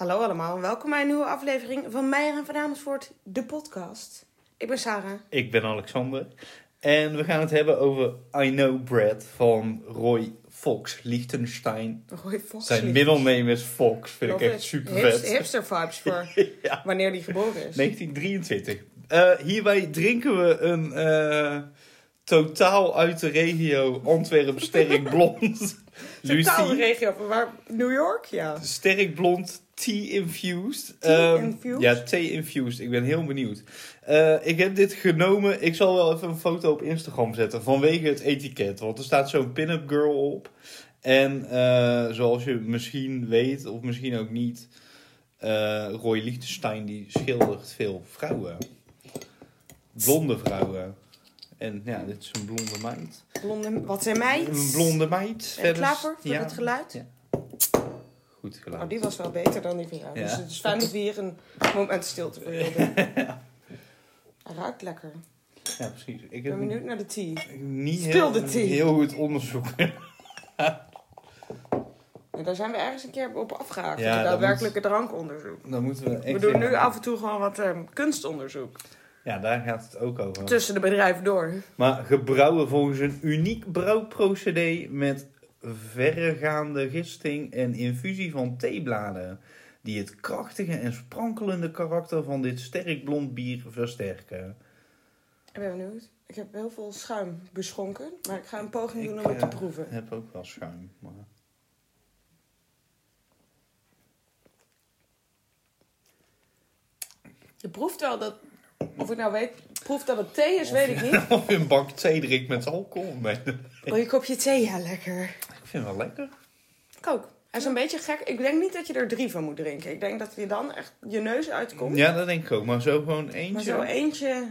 Hallo allemaal welkom bij een nieuwe aflevering van Meijer en Van Amersfoort, de podcast. Ik ben Sarah. Ik ben Alexander. En we gaan het hebben over I Know Brad van Roy Fox, Liechtenstein. Roy Fox. Zijn middelname is Fox, vind ik echt super vet. Hipster vibes voor ja. wanneer die geboren is. 1923. Uh, hierbij drinken we een uh, totaal uit de regio Antwerp sterk blond. Totaal de regio van waar? New York? Ja. Sterk blond tea-infused. Tea-infused? Um, ja, tea-infused. Ik ben heel benieuwd. Uh, ik heb dit genomen. Ik zal wel even een foto op Instagram zetten vanwege het etiket. Want er staat zo'n pin-up girl op. En uh, zoals je misschien weet, of misschien ook niet, uh, Roy Liechtenstein die schildert veel vrouwen. Blonde vrouwen. En ja, dit is een blonde meid. Blonde, wat zijn meid? Een blonde meid. En klaar voor, voor het geluid? Ja. Goed geluid. Oh, die was wel beter dan die van jou. Ja. Dus het is fijn dat we hier een moment stilte voor wilden. Hij ruikt lekker. Ja, precies. Ik ben benieuwd naar de tea. niet Speel heel, de thee. heel goed onderzoeken. En daar zijn we ergens een keer op afgehaakt. Ja, Ja, dat daadwerkelijke drankonderzoek. Dan moeten we echt We doen nu af en toe gewoon wat ehm, kunstonderzoek. Ja, daar gaat het ook over. Tussen de bedrijven door. Maar gebrouwen volgens een uniek brouwprocedé met verregaande gisting en infusie van theebladen. Die het krachtige en sprankelende karakter van dit sterk blond bier versterken. Ik ben benieuwd. Ik heb heel veel schuim beschonken. Maar ik ga een poging doen om het te eh, proeven. Ik heb ook wel schuim. Maar... Je proeft wel dat... Of ik nou weet... Proeft dat het thee is, weet ik niet. Of je een bak thee drinkt met alcohol. Nee. Oh, je kopje thee? Ja, lekker. Ik vind het wel lekker. Ik ook. Hij is een beetje gek. Ik denk niet dat je er drie van moet drinken. Ik denk dat je dan echt je neus uitkomt. Ja, dat denk ik ook. Maar zo gewoon eentje. Maar zo eentje...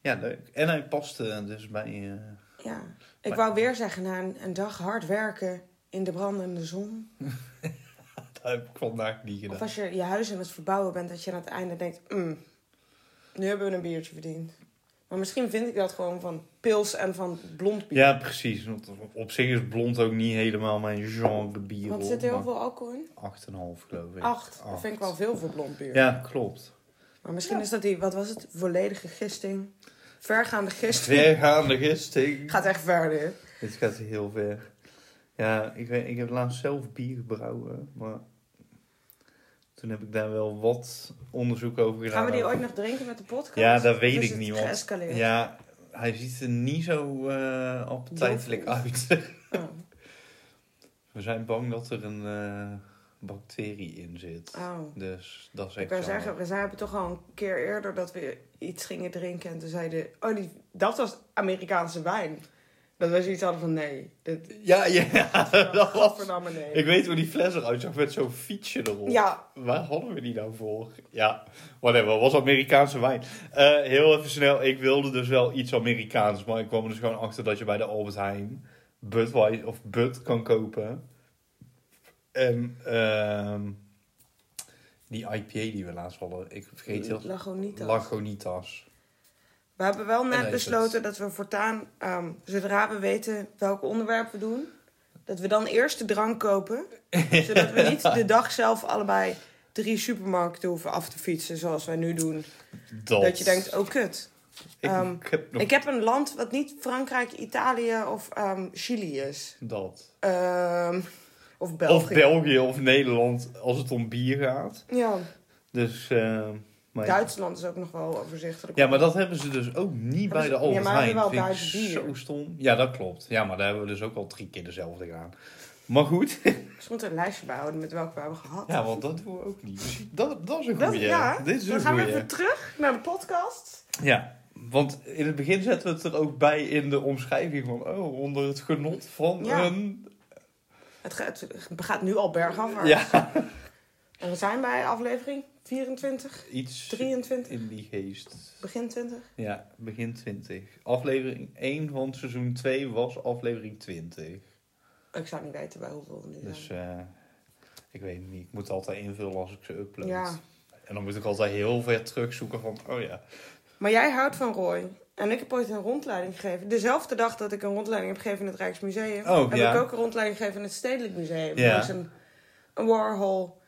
Ja, leuk. En hij paste dus bij... eh, Ja. Ik wou weer zeggen, na een, een dag hard werken in de brandende zon. Dat heb ik vandaag niet Of gedaan. als je je huis aan het verbouwen bent, dat je aan het einde denkt... "Mm, nu hebben we een biertje verdiend. Maar misschien vind ik dat gewoon van pils en van blond bier. Ja, precies. Want op zich is blond ook niet helemaal mijn genre bier. Want er zit heel maar veel alcohol in. 8,5 geloof ik. Acht. Dat vind ik wel veel voor blond bier. Ja, klopt. Maar misschien is dat die, wat was het? Volledige gisting. Vergaande gisting. Vergaande gisting. Gaat echt ver dit. Dit gaat heel ver. Ja, ik, weet, ik heb laatst zelf bier gebrouwen. Maar toen heb ik daar wel wat onderzoek over gedaan. Gaan we die ooit nog drinken met de podcast? Ja, dat weet is ik niet. Want, ja, hij ziet er niet zo eh appetijtelijk uit. Oh. We zijn bang dat er een eh, bacterie in zit. Oh. Dus dat is echt Ik zeggen, we hebben toch al een keer eerder dat we iets gingen drinken. En toen zeiden, oh, die, dat was Amerikaanse wijn. Dat we zoiets hadden van, nee. Dit, Ja, ja, dat was... Nee. Ik weet hoe die fles eruit zag met zo'n fietsje erop. Ja, Waar hadden we die nou voor? Ja, whatever. was Amerikaanse wijn. Eh, heel even snel. Ik wilde dus wel iets Amerikaans. Maar ik kwam er dus gewoon achter dat je bij de Albert Heijn Budweiser of Bud kan kopen. En ehm, die IPA die we laatst hadden. Ik vergeet heel... Lagunitas. Lagunitas. We hebben wel net besloten dat we voortaan, ehm, zodra we weten welk onderwerp we doen, dat we dan eerst de drank kopen. zodat we niet de dag zelf allebei drie supermarkten hoeven af te fietsen, zoals wij nu doen. Dat, Dat je denkt, oh kut. Ik, ehm, heb nog Ik heb een land wat niet Frankrijk, Italië of ehm, Chili is. dat. Of België. Of België of Nederland als het om bier gaat. Ja, Dus... maar Duitsland is ook nog wel overzichtelijk. Ja, maar dat hebben ze dus ook niet bij ze- de Albert ja, maar hebben wel Vind ik Duits bier. Zo stom. Ja, dat klopt. Ja, maar daar hebben we dus ook al drie keer dezelfde gedaan. Maar goed. We moeten een lijstje bijhouden met welke we hebben gehad. Ja, want dat doen we ook niet. Dus dat, dat is een goeie. ja, Dit is dan een gaan we even terug naar de podcast. Ja, want in het begin zetten we het er ook bij in de omschrijving van... Oh, onder het genot van Ja. een... Het gaat, het gaat nu al bergaf. Ja, En we zijn bij aflevering 24, iets 23, in die geest. begin 20. Ja, begin 20. Aflevering 1 van seizoen 2 was aflevering 20. Ik zou niet weten bij hoeveel we nu. Dus eh, ik weet het niet. Ik moet altijd invullen als ik ze upload. Ja. En dan moet ik altijd heel ver terugzoeken van, oh ja. Maar jij houdt van Roy. En ik heb ooit een rondleiding gegeven. Dezelfde dag dat ik een rondleiding heb gegeven in het Rijksmuseum... Oh, heb ja. ik ook een rondleiding gegeven in het Stedelijk Museum. Ja. Een Warhol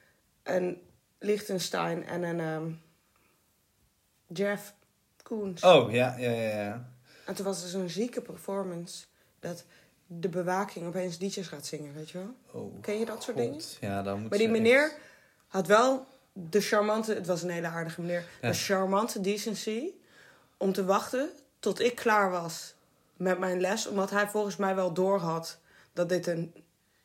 een Liechtenstein en een ehm, Jeff Koens. Oh, ja, ja, ja. ja. En toen was er zo'n zieke performance dat de bewaking opeens liedjes gaat zingen, weet je wel? Oh, Ken je dat soort God. dingen? Ja, dan moet Maar die meneer echt- had wel de charmante, het was een hele aardige meneer, Ja. de charmante decency om te wachten tot ik klaar was met mijn les. Omdat hij volgens mij wel doorhad dat dit een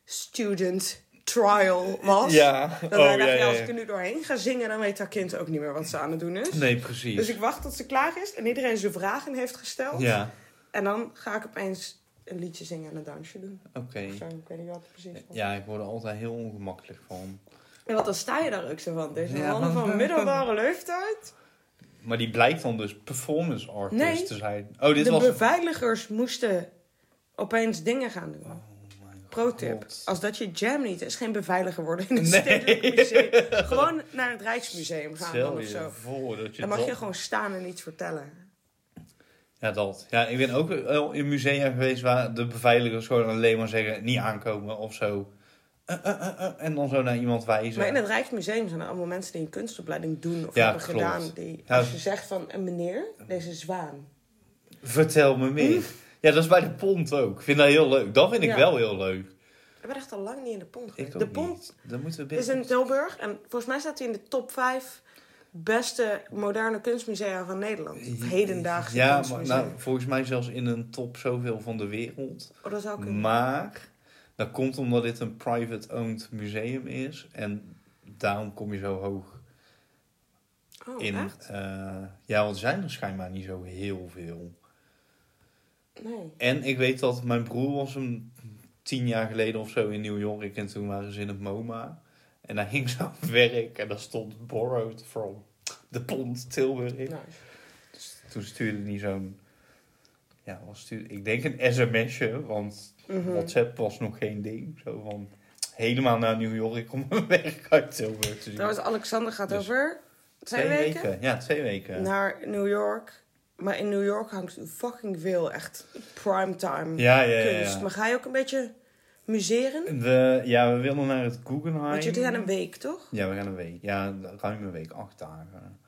student trial was. Ja, Dat oh, dacht, ja, ja, ja, als ik er nu doorheen ga zingen, dan weet dat kind ook niet meer wat ze aan het doen is. Nee, precies. Dus ik wacht tot ze klaar is en iedereen zijn vragen heeft gesteld. Ja, En dan ga ik opeens een liedje zingen en een dansje doen. oké. Zo, ik weet niet wat het precies was. Ja, ik word er altijd heel ongemakkelijk van. En wat dan sta je daar ook zo van. Deze Ja. man van middelbare leeftijd. Maar die blijkt dan dus performance artist Nee. te zijn. Oh, dit de was... beveiligers moesten opeens dingen gaan doen. Oh mijn Pro tip. God. Als dat je jam niet is, geen beveiliger worden in het Nee. stedelijk museum. Gewoon naar het Rijksmuseum gaan dan of zo. voor dat je Dan mag dat- je gewoon staan en iets vertellen. Ja, dat. Ja, ik ben ook wel in musea geweest waar de beveiligers gewoon alleen maar zeggen niet aankomen of zo. Eh, eh, eh, en dan zo naar iemand wijzen. Maar in het Rijksmuseum zijn er allemaal mensen die een kunstopleiding doen of Ja, hebben klopt. gedaan. Die, als je zegt van een meneer, deze zwaan. Vertel me meer. Ja, dat is bij de pont ook. Ik vind dat heel leuk. Dat vind ik Ja. wel heel leuk. Ik ben echt al lang niet in de pont geweest. Ook de pont niet. Dan moeten we is in Tilburg en volgens mij staat hij in de top 5 beste moderne kunstmusea van Nederland. Of hedendaagse Ja, maar kunstmusea. nou, volgens mij zelfs in een top zoveel van de wereld. oh, dat zou kunnen. Maar dat komt omdat dit een private-owned museum is. En daarom kom je zo hoog oh, in. echt? eh, ja, want er zijn er schijnbaar niet zo heel veel. Nee. En ik weet dat mijn broer was een tien jaar geleden of zo in New York. En toen waren ze in het MoMA. En daar ging zo'n werk en daar stond borrowed from de pont Tilburg. Nice. Toen stuurde hij zo'n... Ja, was stuurde, ik denk een sms'je, want Mhm. WhatsApp was nog geen ding. Zo van helemaal naar New York om een werk uit Tilburg te zien. Trouwens, Alexander gaat Dus over twee, weken, Ja, twee weken. naar New York. Maar in New York hangt fucking veel echt primetime ja, ja, ja. kunst. Maar ga je ook een beetje museren? We, ja, we willen naar het Guggenheim. Want jullie gaan een week, toch? Ja, we gaan een week. Ja, ruim een week, acht dagen.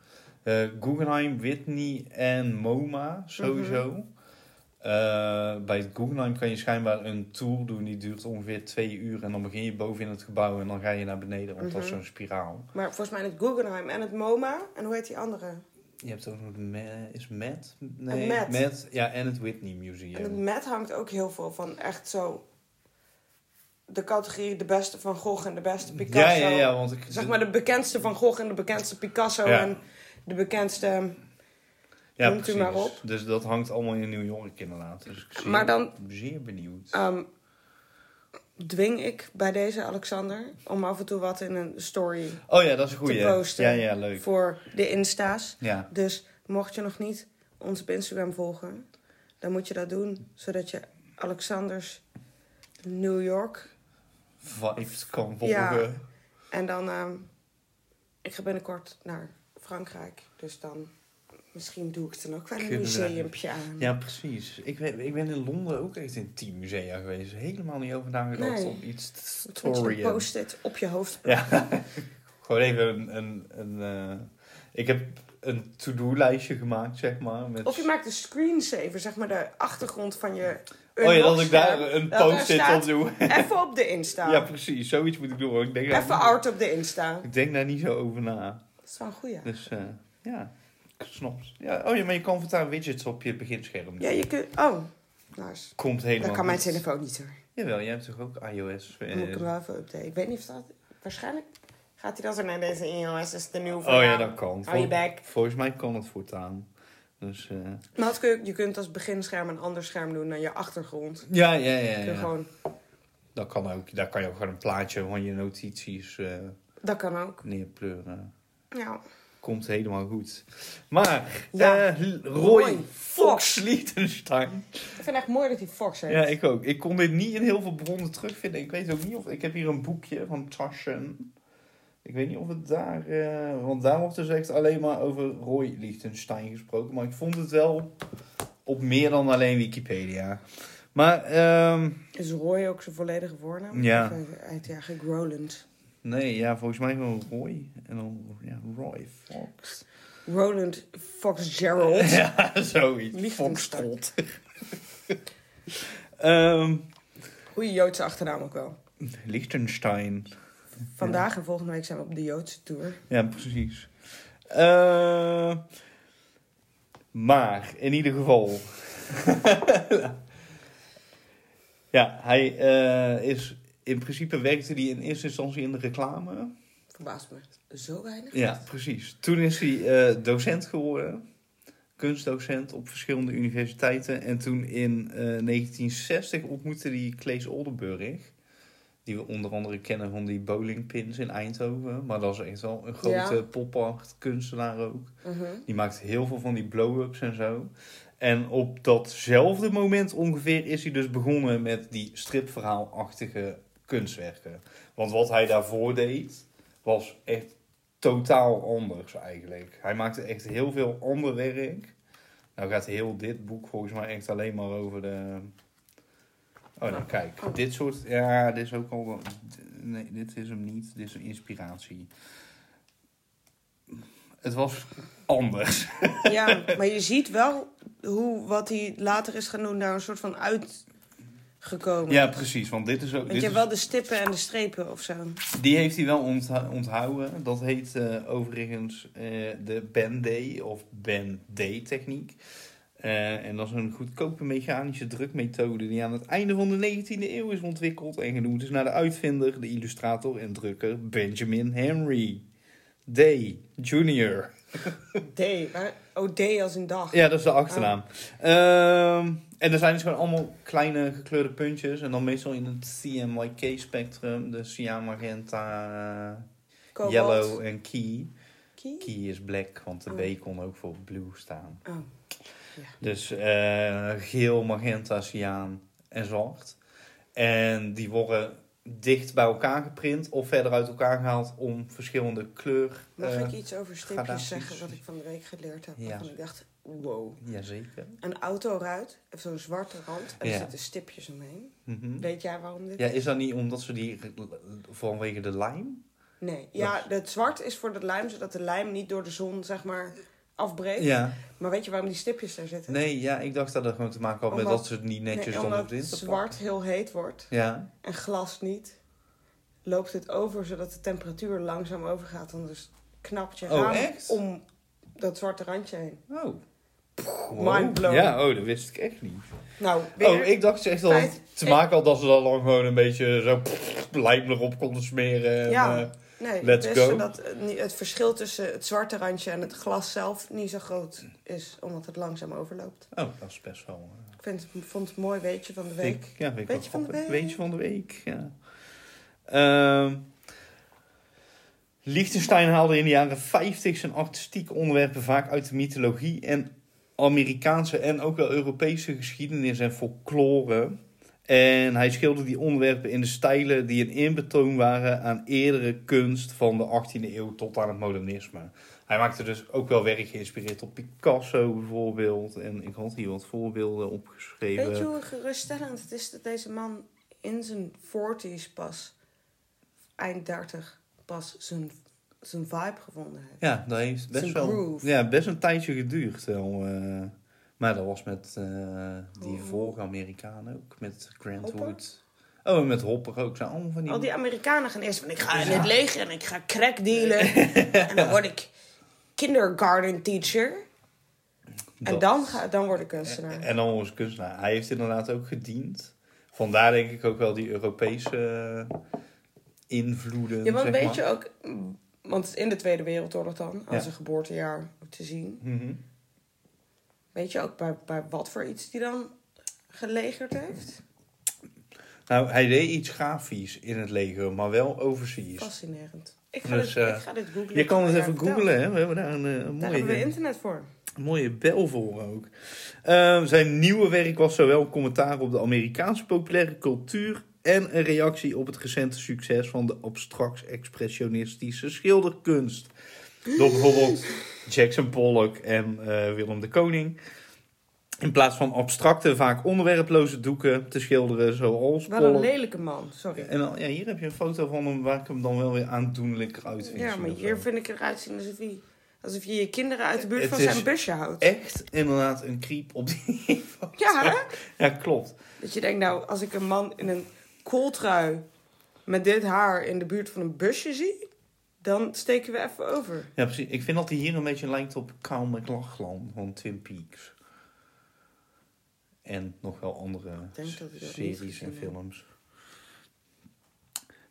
Eh, Guggenheim, Whitney en MoMA, sowieso. Mhm. Eh, bij het Guggenheim kan je schijnbaar een tour doen. Die duurt ongeveer twee uur. En dan begin je boven in het gebouw en dan ga je naar beneden. Want dat is Mhm. zo'n spiraal. Maar volgens mij het Guggenheim en het MoMA. En hoe heet die andere? Je hebt ook nog de Ma- is Met? Nee, Met. Ja, en het Whitney Museum. En het Met hangt ook heel veel van echt zo... De categorie de beste Van Gogh en de beste Picasso. ja, ja, ja, want ik... Zeg maar de bekendste Van Gogh en de bekendste Picasso. Ja. En de bekendste... ja, noemt u maar op. Dus dat hangt allemaal in New York inderdaad. Dus ik Maar dan- zeer benieuwd. ehm, dwing ik bij deze Alexander om af en toe wat in een story oh ja, dat is een goeie. te posten. Ja, ja, leuk. voor de Insta's. Ja. Dus mocht je nog niet ons op Instagram volgen, dan moet je dat doen. Zodat je Alexanders New York Vibes kan volgen. Ja. En dan, ehm, ik ga binnenkort naar Frankrijk. Dus dan, misschien doe ik dan ook wel een museumpje aan. Ja, precies. Ik ben, ik ben in Londen ook echt in tien musea geweest. Helemaal niet over nagedacht Nee. om iets te storyen. een post-it op je hoofd. Ja, gewoon even een... een, een eh, ik heb een to-do-lijstje gemaakt, zeg maar. Met... Of je maakt een screensaver, zeg maar de achtergrond van je Oh ja, dat ik daar een post-it op doe. Even op de Insta. Ja, precies. Zoiets moet ik doen. Ik denk Even art op de Insta. Ik denk daar niet zo over na. Dat is wel een goeie. Dus eh, ja, het. Ja, oh ja, maar je kan voortaan widgets op je beginscherm doen. Ja, je kunt... Oh, nice. Komt helemaal Dat kan mijn goed. telefoon niet hoor. Jawel, jij hebt toch ook iOS? Eh, moet ik hem wel even updaten. Ik weet niet of dat... Waarschijnlijk gaat hij dan zo naar deze iOS is de nieuwe Oh ja, dat kan. Hou je Vol- bek. Volgens mij kan het voortaan. Dus, eh, Maar dat kun je, je kunt als beginscherm een ander scherm doen dan je achtergrond. ja, ja, ja. Kun je ja. gewoon, Dat kan ook. Daar kan je ook gewoon een plaatje van je notities eh, dat kan ook. neerpleuren. Ja. Komt helemaal goed. Maar, Ja. eh, Roy, Roy Fox Liechtenstein. Ik vind het echt mooi dat hij Fox heeft. Ja, ik ook. Ik kon dit niet in heel veel bronnen terugvinden. Ik weet ook niet of... Ik heb hier een boekje van Taschen. Ik weet niet of het daar... eh, want daar wordt dus echt alleen maar over Roy Liechtenstein gesproken. Maar ik vond het wel op meer dan alleen Wikipedia. Maar, ehm Is Roy ook zijn volledige voornaam? Ja. Of heet hij eigenlijk Roland? Nee, ja, volgens mij gewoon Roy. En dan ja, Roy Fox. Roland Fox Gerald. ja, zoiets. Foxtrot. Ehm Goeie Joodse achternaam ook wel. Liechtenstein. Vandaag en volgende week zijn we op de Joodse tour. Ja, precies. Eh, maar, in ieder geval. ja, hij eh, is... In principe werkte hij in eerste instantie in de reclame. Verbaast me zo weinig. Ja, precies. Toen is hij eh, docent geworden. Kunstdocent op verschillende universiteiten. En toen in eh, 1960 ontmoette hij Claes Oldenburg. Die we onder andere kennen van die bowlingpins in Eindhoven. Maar dat is echt wel een grote Ja. pop-art kunstenaar ook. Mhm. Die maakt heel veel van die blow-ups en zo. En op datzelfde moment ongeveer is hij dus begonnen met die stripverhaalachtige kunstwerken. Want wat hij daarvoor deed, was echt totaal anders eigenlijk. Hij maakte echt heel veel ander werk. Nou gaat heel dit boek volgens mij echt alleen maar over de... Oh, nou kijk. Dit soort... Ja, dit is ook al... Nee, dit is hem niet. Dit is een inspiratie. Het was anders. Ja, maar je ziet wel hoe wat hij later is gaan doen daar een soort van uitgekomen. Ja, precies. Want dit is ook... Want Dit je is, hebt wel de stippen en de strepen of zo. Die heeft hij wel ontha- onthouden. Dat heet eh, overigens eh, de Band-Day of Band-Day-techniek. Eh, en dat is een goedkope mechanische drukmethode die aan het einde van de 19e eeuw is ontwikkeld en genoemd is naar de uitvinder, de illustrator en drukker Benjamin Henry Day Jr. D. maar- Oh, D als een dag. Ja, dat is de achternaam. Ehm, en er zijn dus gewoon allemaal kleine gekleurde puntjes. En dan meestal in het CMYK-spectrum. De cyan, magenta, Cobalt. yellow en key. Key? Key is black, want de Oh. B kon ook voor blue staan. Oh. Dus eh, geel, magenta, cyaan en zwart. En die worden dicht bij elkaar geprint of verder uit elkaar gehaald om verschillende kleur... Mag eh, ik iets over stipjes gradaties. zeggen wat ik van de week geleerd heb? Ja. Waarvan ik dacht, wow. Jazeker. Een autoruit heeft zo'n zwarte rand en er zitten stipjes omheen. Mhm. Weet jij waarom dit Ja, is dat niet omdat ze die vanwege de lijm? Nee. Ja, het zwart is voor de lijm, zodat de lijm niet door de zon, zeg maar, afbreekt. Ja. Maar weet je waarom die stipjes daar zitten? Nee, ja, ik dacht dat het gewoon te maken had met dat ze het niet netjes Nee, omdat winter zwart heel heet wordt Ja. en glas niet, loopt het over zodat de temperatuur langzaam overgaat. Dan dus knapt je Oh, raam echt? om dat zwarte randje heen. Oh. Mind blown. Ja, oh, dat wist ik echt niet. Nou, Oh, ik dacht echt dat het Feit- te maken had dat ze dan lang gewoon een beetje zo lijm erop konden smeren. En, Ja. eh, nee, let's dus go. zodat het verschil tussen het zwarte randje en het glas zelf niet zo groot is, omdat het langzaam overloopt. oh, dat is best wel... eh, Ik vind, vond het een mooi weetje van de week. Ik, ja, weet Weetje van de week. Weetje van de week, ja. Ehm Liechtenstein haalde in de jaren 50 zijn artistieke onderwerpen vaak uit de mythologie en Amerikaanse en ook wel Europese geschiedenis en folklore. En hij schilderde die onderwerpen in de stijlen die een inbetoon waren aan eerdere kunst van de 18e eeuw tot aan het modernisme. Hij maakte dus ook wel werk geïnspireerd op Picasso bijvoorbeeld. En ik had hier wat voorbeelden opgeschreven. Weet je hoe geruststellend het is dat deze man in zijn 40s pas, eind 30, pas zijn, zijn vibe gevonden heeft? Ja, dat heeft best Zijn wel groove. ja, best een tijdje geduurd. Wel, eh. maar dat was met eh, die Oh. vorige Amerikaan ook, met Grant Hopper? Wood. Oh, en met Hopper ook. Zijn allemaal van die... Al die Amerikanen gaan eerst van ik ga in het leger en ik ga crack dealen. en dan word ik kindergarten teacher. En dan, ga, dan word ik kunstenaar. En dan was kunstenaar. Hij heeft inderdaad ook gediend. Vandaar denk ik ook wel die Europese eh, invloeden. Ja, want weet maar. je ook, mm, want in de Tweede Wereldoorlog dan, als Ja. een geboortejaar te zien, Mhm. weet je ook bij, bij wat voor iets die dan gelegerd heeft? Nou, hij deed iets grafisch in het leger, maar wel overseas. Fascinerend. Ik ga, Dus, dit, eh, ik ga dit googlen. Je kan het even googlen, hè. We hebben daar een, eh, Daar mooie... hebben we internet voor. mooie bel voor ook. Ehm, zijn nieuwe werk was zowel commentaar op de Amerikaanse populaire cultuur en een reactie op het recente succes van de abstract-expressionistische schilderkunst. Door bijvoorbeeld Jackson Pollock en eh, Willem de Koning. In plaats van abstracte, vaak onderwerploze doeken te schilderen, zoals... Wel een lelijke man, sorry. En dan, ja, hier heb je een foto van hem waar ik hem dan wel weer aandoenlijker uit vind. Ja, maar hier zo. vind ik eruit zien alsof, hij, alsof je je kinderen uit de buurt Het van zijn busje houdt. Echt inderdaad een creep op die foto. Ja, hè? Ja, klopt. Dat je denkt, nou, als ik een man in een kooltrui met dit haar in de buurt van een busje zie, dan steken we even over. Ja, precies. Ik vind dat hij hier een beetje lijkt op Kyle MacLachlan van Twin Peaks. En nog wel andere series en films.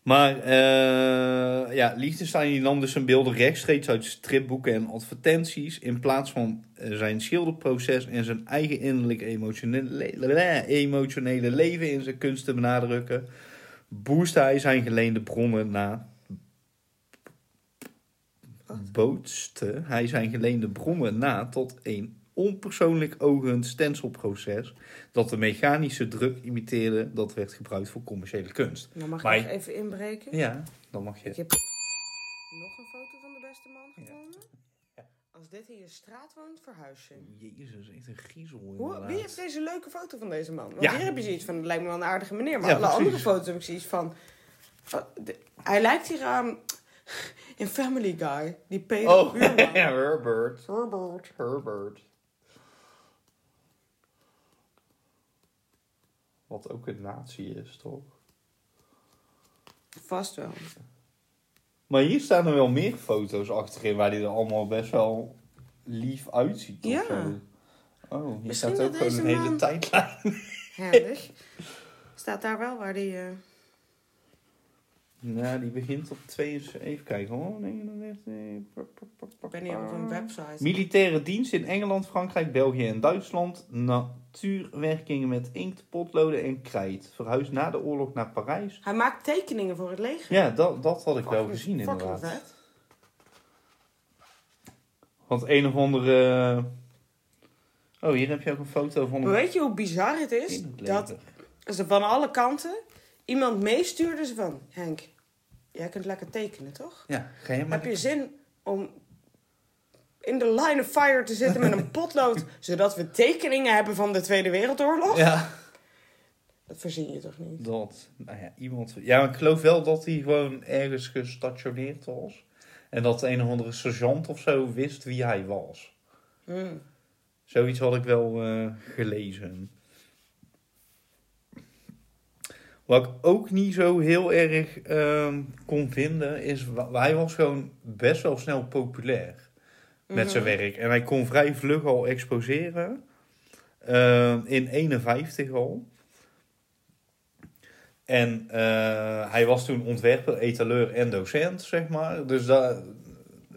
Maar eh ja, Liechtenstein nam dus zijn beelden rechtstreeks uit stripboeken en advertenties. In plaats van eh, zijn schilderproces en zijn eigen innerlijke emotionele, le- emotionele leven in zijn kunst te benadrukken, boostte hij zijn geleende bronnen na. Bootste hij zijn geleende bronnen na tot een onpersoonlijk ogend stencilproces dat de mechanische druk imiteerde dat werd gebruikt voor commerciële kunst. Dan mag Maar ik even inbreken. Ja, dan mag Ik je. heb nog een foto van de beste man gevonden. Als dit in je straat woont, verhuis je. Jezus, echt een griezel. Hoe, inderdaad. wie heeft deze leuke foto van deze man? Want Ja. hier heb je zoiets van, het lijkt me wel een aardige meneer. Maar Ja, alle precies. andere foto's heb ik zoiets van... van, de- hij lijkt hier aan... In Family Guy. Die Peter Oh, ja, Herbert. Herbert. Herbert. Wat ook een nazi is, toch? Vast wel. Maar hier staan er wel meer foto's achterin waar hij er allemaal best wel lief uitziet. of Ja. zo. Oh, hier Misschien staat ook gewoon een hele man- tijdlijn. Herrlich. Staat daar wel waar die... eh, Ja, die begint op 72. Even kijken hoor. 99. ik weet niet op een website. Militaire dienst in Engeland, Frankrijk, België en Duitsland. Natuurwerkingen met inkt, potloden en krijt. Verhuisd na de oorlog naar Parijs. Hij maakt tekeningen voor het leger. Ja, dat, dat had ik wel gezien inderdaad. vet. Want een of andere... Oh, hier heb je ook een foto van weet je hoe bizar het is? Dat ze van alle kanten iemand meestuurde ze van... Henk, jij kunt lekker tekenen, toch? Ja, ga je maar... Heb je zin om in de line of fire te zitten met een potlood... zodat we tekeningen hebben van de Tweede Wereldoorlog? Ja, Dat verzin je toch niet? dat... Nou ja, iemand... Ja, maar ik geloof wel dat hij gewoon ergens gestationeerd was. En dat een of andere sergeant of zo wist wie hij was. Hmm. Zoiets had ik wel eh, gelezen. Wat ik ook niet zo heel erg ehm, kon vinden, is hij was gewoon best wel snel populair met zijn Mhm. werk. En hij kon vrij vlug al exposeren. Ehm, in 51 al. En eh, hij was toen ontwerper, etaleur en docent, zeg maar. Dus dat,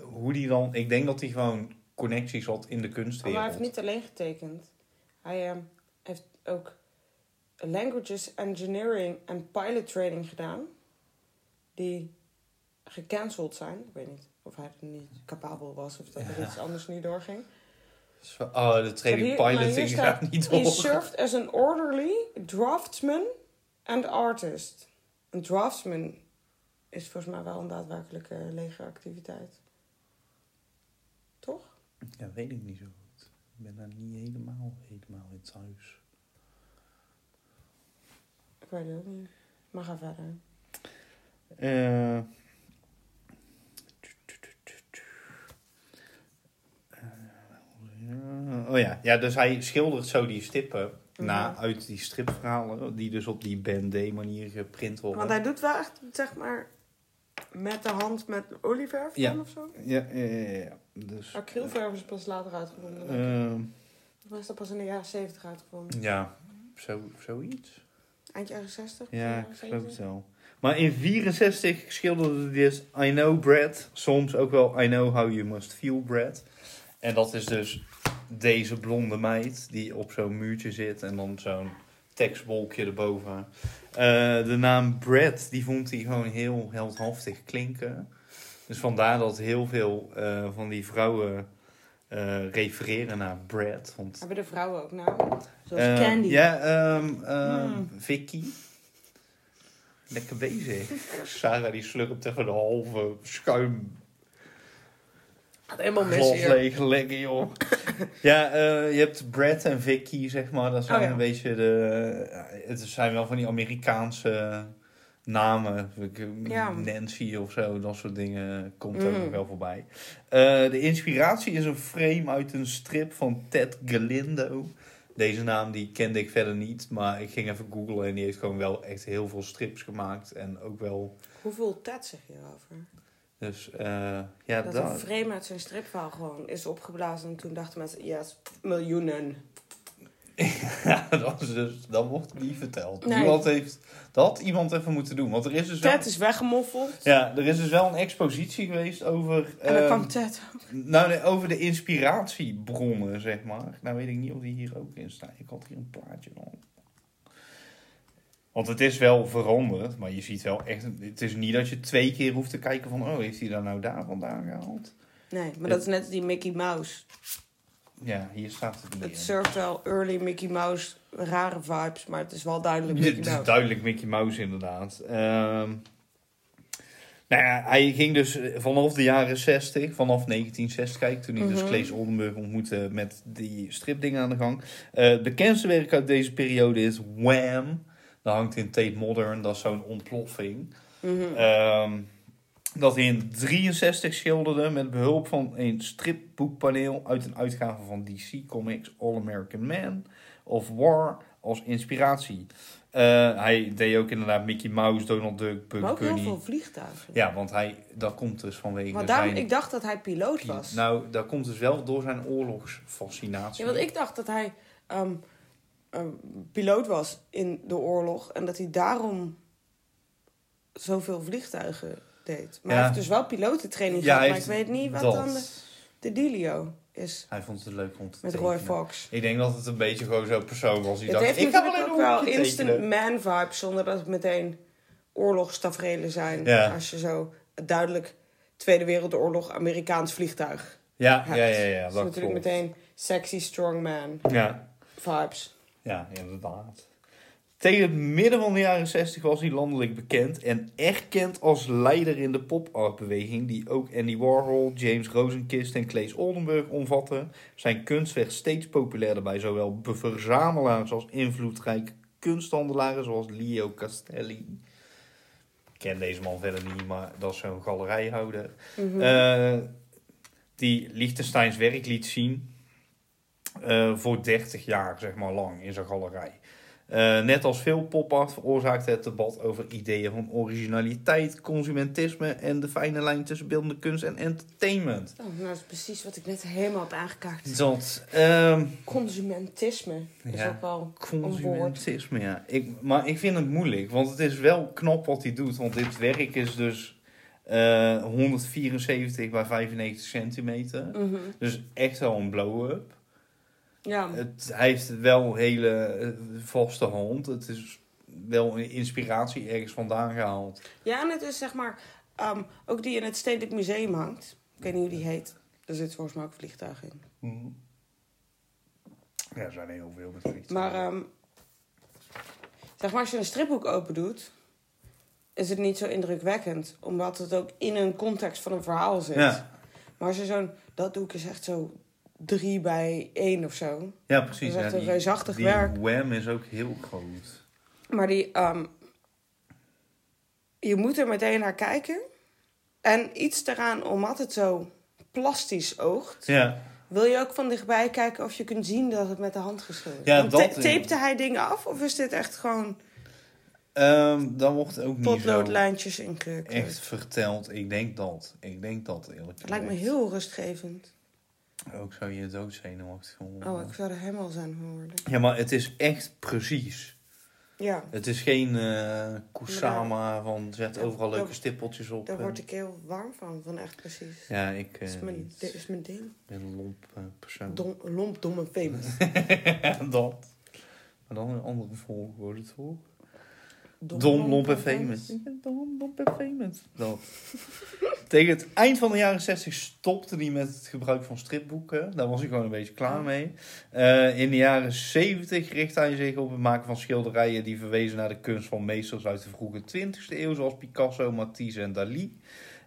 hoe die dan... Ik denk dat hij gewoon connecties had in de Maar hij kunstwereld. heeft niet alleen getekend. Hij ehm, heeft ook languages engineering en pilot training gedaan. Die gecanceld zijn. Ik weet niet of hij er niet capabel was of dat er Ja. iets anders niet doorging. Zo, Oh, de training hier- piloting gaat niet He door. served as an orderly, draftsman and artist. Een draftsman is volgens mij wel een daadwerkelijke legeractiviteit. Toch? Ja, weet ik niet zo goed. Ik ben daar niet helemaal, helemaal in thuis. Ik weet het niet. Maar ga verder. Eh, Oh ja. ja, dus hij schildert zo die stippen na Mhm. uit die stripverhalen, die dus op die Ben D manier geprint worden. Want hij doet wel echt, zeg maar, met de hand met olieverf Ja. of zo. Ja, ja, ja, ja. Dus, Acrylverf is pas later uitgevonden. ehm, Of is dat pas in de jaren 70 uitgevonden? ja, zo, zoiets. Eind jaren 60? Ja, ik geloof het 70? wel. Maar in 64 schilderde hij dus I know Brad. Soms ook wel I know how you must feel Brad. En dat is dus deze blonde meid die op zo'n muurtje zit. En dan zo'n tekstbolkje erboven. Eh, de naam Brad, die vond hij gewoon heel heldhaftig klinken. Dus vandaar dat heel veel eh, van die vrouwen eh, refereren naar Brad. Want Hebben de vrouwen ook namen? Zoals eh, Candy. Ja, ehm ehm, Mm. Vicky. Lekker bezig. Sarah die slurpt tegen de halve schuim. Helemaal mis leeg lekker, joh. ja, eh, je hebt Brad en Vicky, zeg maar. Dat zijn Oh, ja. een beetje de... Het zijn wel van die Amerikaanse namen. Ja. Nancy of zo, dat soort dingen komt Mm. ook nog wel voorbij. Eh, de inspiratie is een frame uit een strip van Ted Galindo. Deze naam die kende ik verder niet, maar ik ging even googlen en die heeft gewoon wel echt heel veel strips gemaakt. En ook wel, Hoeveel tet zeg je erover? dus eh, ja, Dat dat, een frame uit zijn stripverhaal gewoon is opgeblazen. En toen dachten mensen, yes, miljoenen. Ja, dat, is dus, dat wordt niet verteld. Nee. Iemand heeft, dat iemand even moeten doen. Want er is dus wel, Ted is weggemoffeld. ja, er is dus wel een expositie geweest over, En dan ehm, kwam Ted. nou, nee, over de inspiratiebronnen, zeg maar. Nou weet ik niet of die hier ook in staan. Ik had hier een plaatje van. Want het is wel veranderd, maar je ziet wel echt... Het is niet dat je twee keer hoeft te kijken van... Oh, heeft hij daar nou daar vandaan gehaald? Nee, maar dat is net die Mickey Mouse. Ja, hier staat het Het neer. surft wel early Mickey Mouse, rare vibes, maar het is wel duidelijk Het Mickey is Mouse. duidelijk Mickey Mouse inderdaad. Ehm, nou ja, hij ging dus vanaf de jaren 60, vanaf 1960, kijk, toen hij dus Mhm. Claes Oldenburg ontmoette met die stripdingen aan de gang. Eh, het bekendste werk uit deze periode is Wham! Dat hangt in Tate Modern, dat is zo'n ontploffing. Mhm. Ehm, dat hij in 63 schilderde met behulp van een stripboekpaneel uit een uitgave van DC Comics All American Man of War als inspiratie. Eh, hij deed ook inderdaad Mickey Mouse, Donald Duck, Bugs maar ook heel veel vliegtuigen. Ja, want hij, dat komt dus vanwege maar daarom, zijn... ik dacht dat hij piloot was. Nou, dat komt dus wel door zijn oorlogsfascinatie. Ja, want ik dacht dat hij ehm, ehm, piloot was in de oorlog en dat hij daarom zoveel vliegtuigen deed. Maar hij heeft dus wel pilotentraining gehad, maar ik weet niet wat dat. dan de, de dealio is Hij vond het leuk om te met tekenen. Roy Fox. Ik denk dat het een beetje gewoon zo'n persoon was. Die Het dacht, heeft ik natuurlijk een ook wel instant tekenen. man vibes zonder dat het meteen oorlogstaferelen zijn. Ja. Als je zo duidelijk Tweede Wereldoorlog Amerikaans vliegtuig Ja, hebt. ja, ja, ja, dat is natuurlijk meteen sexy strong man Ja. vibes. Ja, inderdaad. Tegen het midden van de jaren 60 was hij landelijk bekend en erkend als leider in de pop-art-beweging, die ook Andy Warhol, James Rosenkist en Claes Oldenburg omvatte. Zijn kunst werd steeds populairder bij zowel verzamelaars als invloedrijke kunsthandelaren zoals Leo Castelli. Ik ken deze man verder niet, maar dat is zo'n galerijhouder. Mhm. Eh, die Liechtensteins werk liet zien eh, voor 30 jaar, zeg maar, lang in zijn galerij. Eh, net als veel pop-art veroorzaakte het debat over ideeën van originaliteit, consumentisme en de fijne lijn tussen beeldende kunst en entertainment. Oh, nou, dat is precies wat ik net helemaal heb aangekaart. Dat, ehm, Consumentisme is Ja. ook wel consumentisme, ja. Ik, maar ik vind het moeilijk, want het is wel knap wat hij doet. Want dit werk is dus eh, 174 bij 95 centimeter. Mhm. Dus echt wel een blow-up. Ja, Het, hij heeft wel een hele eh, vaste hand. Het is wel een inspiratie ergens vandaan gehaald. ja, en het is zeg maar ehm, ook die in het Stedelijk Museum hangt. Ik weet niet hoe die heet. Er zit volgens mij ook vliegtuigen in. Ja, er zijn heel veel met vliegtuigen. Maar ehm, zeg maar, als je een stripboek open doet, is het niet zo indrukwekkend. Omdat het ook in een context van een verhaal zit. ja. Maar als je zo'n, dat doe ik is echt zo drie bij één of zo. ja, precies. Dat is echt ja, een reusachtig die werk. Wham is ook heel groot. Maar die, ehm, je moet er meteen naar kijken. En iets eraan, omdat het zo plastisch oogt, Ja, wil je ook van dichtbij kijken of je kunt zien dat het met de hand geschilderd is. Ja, Want dat- ta- Tapte hij dingen af of is dit echt gewoon Ehm dan wordt het ook potloodlijntjes ingekleurd? echt verteld. Ik denk dat. Ik denk dat eerlijk Het lijkt me heel rustgevend. Ook zou je doodzenuwachtig van worden. Oh, ik zou er helemaal zijn van worden. Ja, maar het is echt precies. Ja, Het is geen eh Kusama van zet overal leuke stippeltjes op. daar en- word ik heel warm van, van echt precies. Ja, ik Dat is eh, mijn, niet. dit is mijn ding. Ik ben een lomp eh, persoon. Dom, lomp, dom en famous. dat. Maar dan een andere volgorde, toch? Dom, Dom, lomp en famous. Ik ben dom, lomp en famous. Dat. Tegen het eind van de jaren 60 stopte hij met het gebruik van stripboeken. Daar was hij gewoon een beetje klaar mee. Eh, in de jaren 70 richtte hij zich op het maken van schilderijen die verwezen naar de kunst van meesters uit de vroege 20e eeuw, zoals Picasso, Matisse en Dali.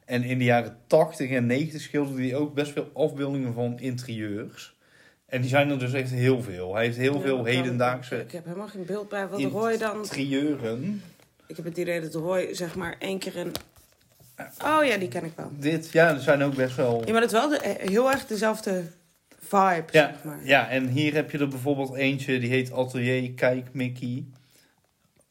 En in de jaren 80 en 90 schilderde hij ook best veel afbeeldingen van interieurs. En die zijn er dus echt heel veel. Hij heeft heel Ja, veel hedendaagse Ik heb helemaal geen beeld bij wat Roy dan... interieuren. Ik heb het idee dat Roy zeg maar één keer een... Oh ja, die ken ik wel. Dit, ja, er zijn ook best wel... Ja, maar dat is wel de, eh, heel erg dezelfde vibe, Ja, zeg maar. ja, en hier heb je er bijvoorbeeld eentje, die heet Atelier Kijk Mickey.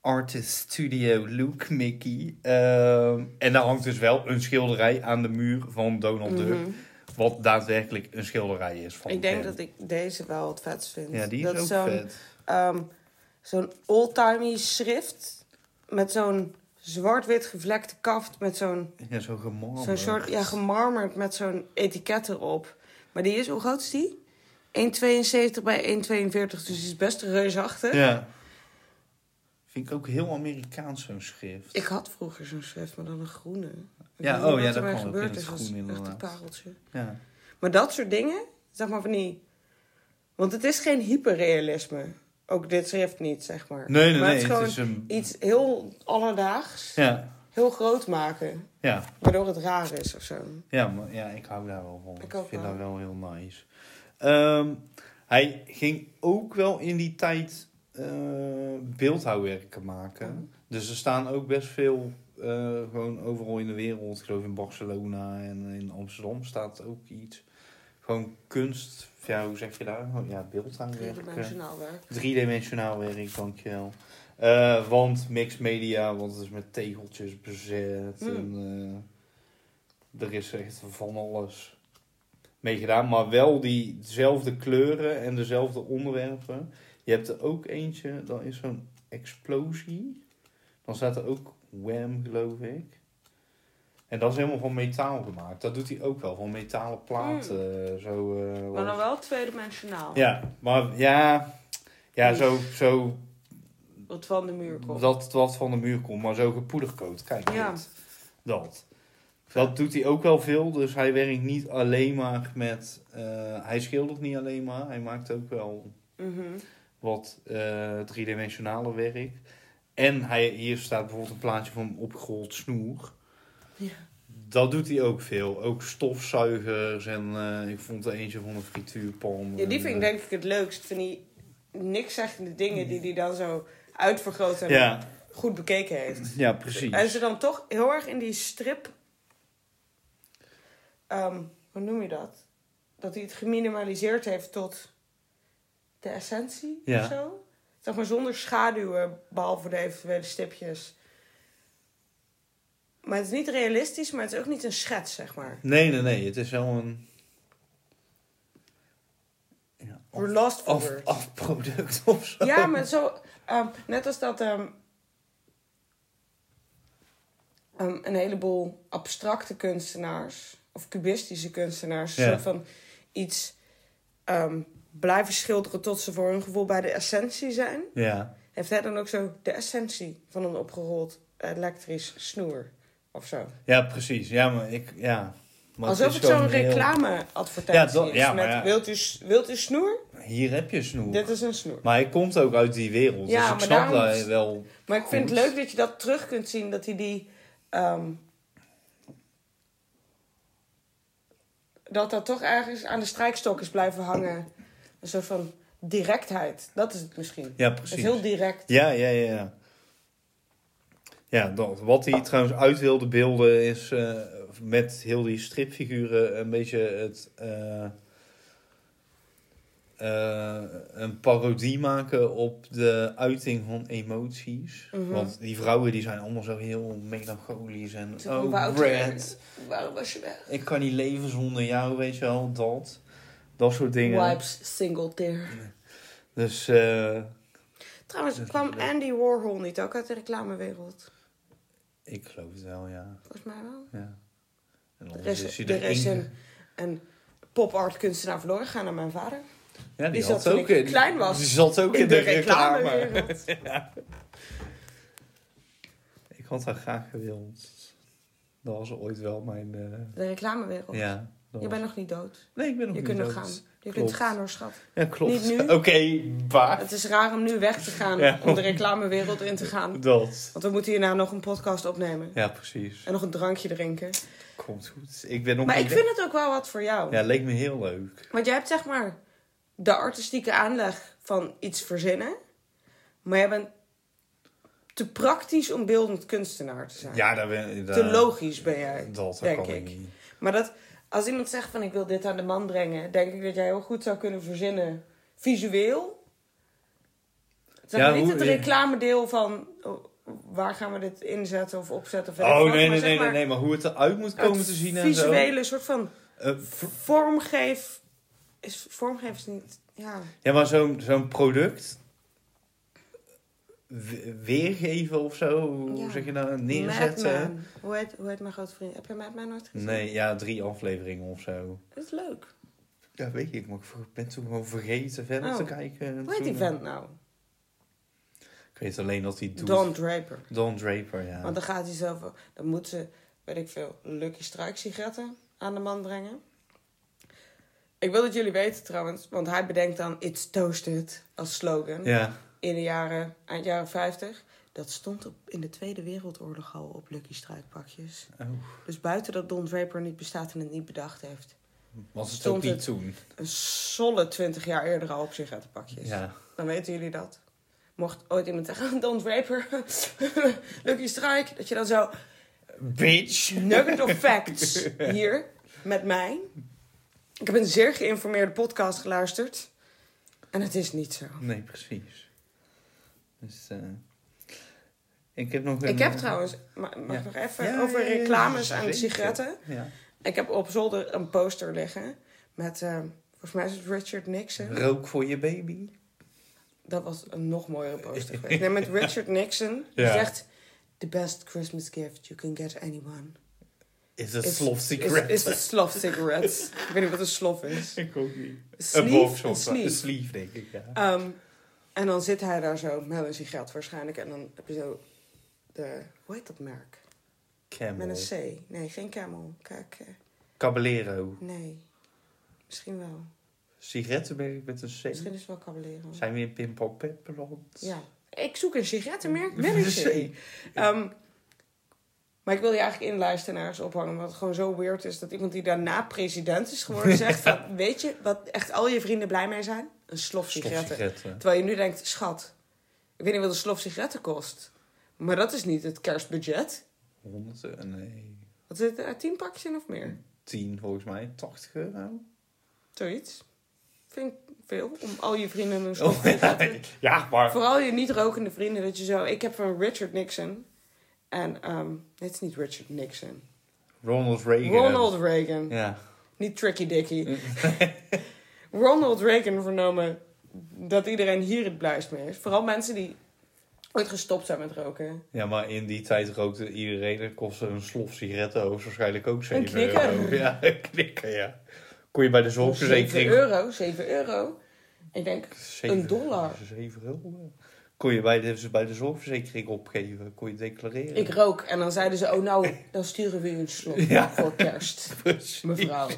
Artist Studio Look Mickey. Ehm, en daar hangt dus wel een schilderij aan de muur van Donald Duck. Mhm. Wat daadwerkelijk een schilderij is van Ik denk hem. dat ik deze wel het vetst vind. Ja, die dat is ook zo'n, vet. ehm, zo'n oldtimey schrift met zo'n zwart-wit gevlekte kaft met zo'n Ja, zo gemarmerd. zo'n soort, ja, gemarmerd met zo'n etiket erop. Maar die is, hoe groot is die? 1,72 bij 1,42, dus die is best reusachtig. Ja. Vind ik ook heel Amerikaans zo'n schrift. Ik had vroeger zo'n schrift, maar dan een groene. Ik Ja, oh ja, dat kan ook gebeurd in het is, is groen echt een inderdaad. pareltje. Ja. Maar dat soort dingen, zeg maar van die... Want het is geen hyperrealisme. Ook dit schrift niet, zeg maar. Nee, nee, maar nee. het is gewoon Het is een... iets heel alledaags, Ja, heel groot maken. ja. Waardoor het raar is of zo. Ja, maar ja, ik hou daar wel van. Ik Ik, vind wel. dat wel heel nice. Ehm, hij ging ook wel in die tijd eh, beeldhouwwerken maken. Dus er staan ook best veel, eh, gewoon overal in de wereld. Ik geloof in Barcelona en in Amsterdam staat ook iets. Gewoon kunst, ja, hoe zeg je daar? Oh, Ja, beeldhouwwerken. Driedimensionaal werk. Driedimensionaal werk, dankjewel. Eh want mixed media, want het is met tegeltjes bezet. Hmm. En, eh, er is echt van alles mee gedaan. Maar wel diezelfde kleuren en dezelfde onderwerpen. Je hebt er ook eentje, dan is zo'n explosie. Dan staat er ook Wham, geloof ik. En dat is helemaal van metaal gemaakt. Dat doet hij ook wel, van metalen platen. Zo, eh, Hmm. Maar dan wel tweedimensionaal. ja, maar ja, ja zo, zo Wat van de muur komt. dat wat van de muur komt, maar zo gepoedercoat. Kijk, Ja. dit. dat. Dat doet hij ook wel veel, dus hij werkt niet alleen maar met... eh, hij schildert niet alleen maar, hij maakt ook wel Mhm. wat eh driedimensionale werk. En hij, hier staat bijvoorbeeld een plaatje van opgerold snoer. Ja. Dat doet hij ook veel. Ook stofzuigers en eh, ik vond er eentje van een frituurpan. Ja, die vind ik En, denk ik het leukst. Van die niks zeggende dingen die hij dan zo uitvergroot en eh, Ja, goed bekeken heeft. ja, precies. En ze dan toch heel erg in die strip... ehm, hoe noem je dat? Dat hij het geminimaliseerd heeft tot de essentie Ja. of zo. Zeg maar zonder schaduwen, behalve de eventuele stipjes. Maar het is niet realistisch, maar het is ook niet een schets, zeg maar. Nee, nee, nee. Het is wel een... Ja, af, words. afproduct of zo. Ja, maar zo... ehm, net als dat ehm, ehm, een heleboel abstracte kunstenaars... of cubistische kunstenaars... een Ja. soort van iets ehm, blijven schilderen... tot ze voor hun gevoel bij de essentie zijn. Ja. Heeft hij dan ook zo de essentie van een opgerold elektrisch snoer? Of zo. ja, precies. Ja, maar ik... Ja. Maar Alsof het zo'n heel- reclameadvertentie Ja, is. ja, met, ja. Wilt, u, wilt u snoer? Hier heb je snoer. Dit is een snoer. Maar hij komt ook uit die wereld. Dus ik snap is- wel... Maar ik vind het leuk dat je dat terug kunt zien. Dat hij die... ehm, dat dat toch ergens aan de strijkstok is blijven hangen. Een soort van directheid. Dat is het misschien. Ja, Het precies. is heel direct. Ja, ja, ja. ja. Ja, dat. Wat hij trouwens uit wilde beelden is eh, met heel die stripfiguren een beetje het. eh, eh, een parodie maken op de uiting van emoties. Mhm. Want die vrouwen die zijn allemaal zo heel melancholisch en. Van, Oh, Brad, Waarom was je weg? ik kan niet leven zonder jou, weet je wel, dat. Dat soort dingen. Wipes single tear. Dus eh, Trouwens, is kwam. Andy Warhol niet ook uit de reclamewereld? Ik geloof het wel, ja. Volgens mij wel. ja. En Er is, is er is een, een pop-art kunstenaar verloren gegaan aan mijn vader. Ja, die, zat ook in- klein was. Die zat ook in, de, reclame. reclamewereld. Ik had haar graag gewild. Dat was ooit wel mijn... De reclamewereld. ja. Je bent nog niet dood. Nee, ik ben nog Je niet kunt nog dood. gaan. Je Klopt. kunt gaan hoor, schat. Ja, klopt. Niet nu. Oké, waar? Het is raar om nu weg te gaan Ja. om de reclamewereld in te gaan. Dat. Want we moeten hierna nog een podcast opnemen. Ja, precies. En nog een drankje drinken. Komt goed. Ik ben nog Maar ik vind het ook wel wat voor jou. Ja, leek me heel leuk. Want jij hebt zeg maar de artistieke aanleg van iets verzinnen. Maar jij bent te praktisch om beeldend kunstenaar te zijn. Ja, daar ben daar, Te logisch ben jij. Dat denk ik. ik. Maar dat, als iemand zegt van ik wil dit aan de man brengen, denk ik dat jij heel goed zou kunnen verzinnen visueel. Zeg Ja, niet hoe- het reclamedeel van oh, waar gaan we dit inzetten of opzetten. Of Oh, nee, maar nee, nee, nee, maar nee. Maar hoe het eruit moet komen te zien en zo. Visuele soort van Eh, vormgeef. Is vormgeef is niet. Ja. ja, maar zo'n zo'n product weergeven of zo, hoe Ja. zeg je nou, neerzetten. Madman. Hoe heet, hoe heet mijn grote vriend? Heb je Madman nooit gezien? Nee, ja, drie afleveringen of zo. Dat is leuk. Ja, weet ik, maar ik ben toen gewoon vergeten verder Oh. te kijken. en Hoe heet die toen- vent nou? Ik weet alleen dat hij doet. Don Draper. Don Draper, ja. Want dan gaat hij zo van... Dan moet ze, weet ik veel, Lucky Strike sigaretten aan de man brengen. Ik wil dat jullie weten trouwens, want hij bedenkt dan It's Toasted als slogan. Ja, In de jaren, eind jaren 50. Dat stond op, in de Tweede Wereldoorlog al op Lucky Strike pakjes. oh. Dus buiten dat Don Draper niet bestaat en het niet bedacht heeft. was het Stond ook niet het- toen. Een solle 20 jaar eerder al op sigarettenpakjes. Ja. Dan weten jullie dat. Mocht ooit iemand zeggen, Don Draper, Lucky Strike. Dat je dan zo, Bitch! nugget of facts hier met mij. Ik heb een zeer geïnformeerde podcast geluisterd. En het is niet zo. Nee, precies. Dus, eh, ik heb nog een... Ik heb eh, trouwens, ma- mag ja. ik nog even Ja, over ja, reclames aan sigaretten. Ja. Ik heb op zolder een poster liggen met, eh, volgens mij is het Richard Nixon. Rook voor je baby. Dat was een nog mooiere poster geweest. Nee, met Richard Nixon. Die zegt, the best Christmas gift you can get anyone. Is Is- slof Is, secret? is het slof cigarettes. ik weet niet wat een slof is. Ik ook niet. Een Sleeve? box Een of zo. sleeve. Een sleeve, denk ik, ja. Ehm, en dan zit hij daar zo met een sigaret waarschijnlijk. En dan heb je zo de... Hoe heet dat merk? Camel. Met een C. Nee, geen Camel. Kijk, eh, Caballero. nee. Misschien wel. Sigarettenmerk met een C. Misschien is het wel Caballero. Zijn we in Pepperland? Ja. Ik zoek een sigarettenmerk met een C. Ehm, maar ik wil je eigenlijk inlijsten naar eens ophangen. Omdat het gewoon zo weird is dat iemand die daarna president is geworden zegt van... Weet je wat echt al je vrienden blij mee zijn? Een slof sigaretten. Terwijl je nu denkt, schat, ik weet niet wat een slof sigaretten kost. Maar dat is niet het kerstbudget. Honderd, eh, nee. Wat zit er? Tien pakjes in of meer? 10 volgens mij. 80 euro. Zoiets. Vind ik veel. Om al je vrienden een slof sigaretten... ja, maar... Vooral je niet rokende vrienden. Dat je zo... Ik heb van Richard Nixon. En, ehm nee, het is niet Richard Nixon. Ronald Reagan. Ronald Reagan. Ja. Niet Tricky Dicky. Ronald Reagan vernomen dat iedereen hier het blijst mee is. Vooral mensen die ooit gestopt zijn met roken. ja, maar in die tijd rookte iedereen. En kostte een slof sigaretten hoogstwaarschijnlijk ook 7 knikker. euro. Ja, een knikker, ja. Kon je bij de 7 zorgverzekering... euro, 7 euro. Ik denk, Zeven- Een dollar. 7 euro. Kon je bij de, bij de zorgverzekering opgeven. Kon je declareren. ik rook. En dan zeiden ze, oh nou, dan sturen we u een slok Ja. voor kerst. Precies. Mevrouw.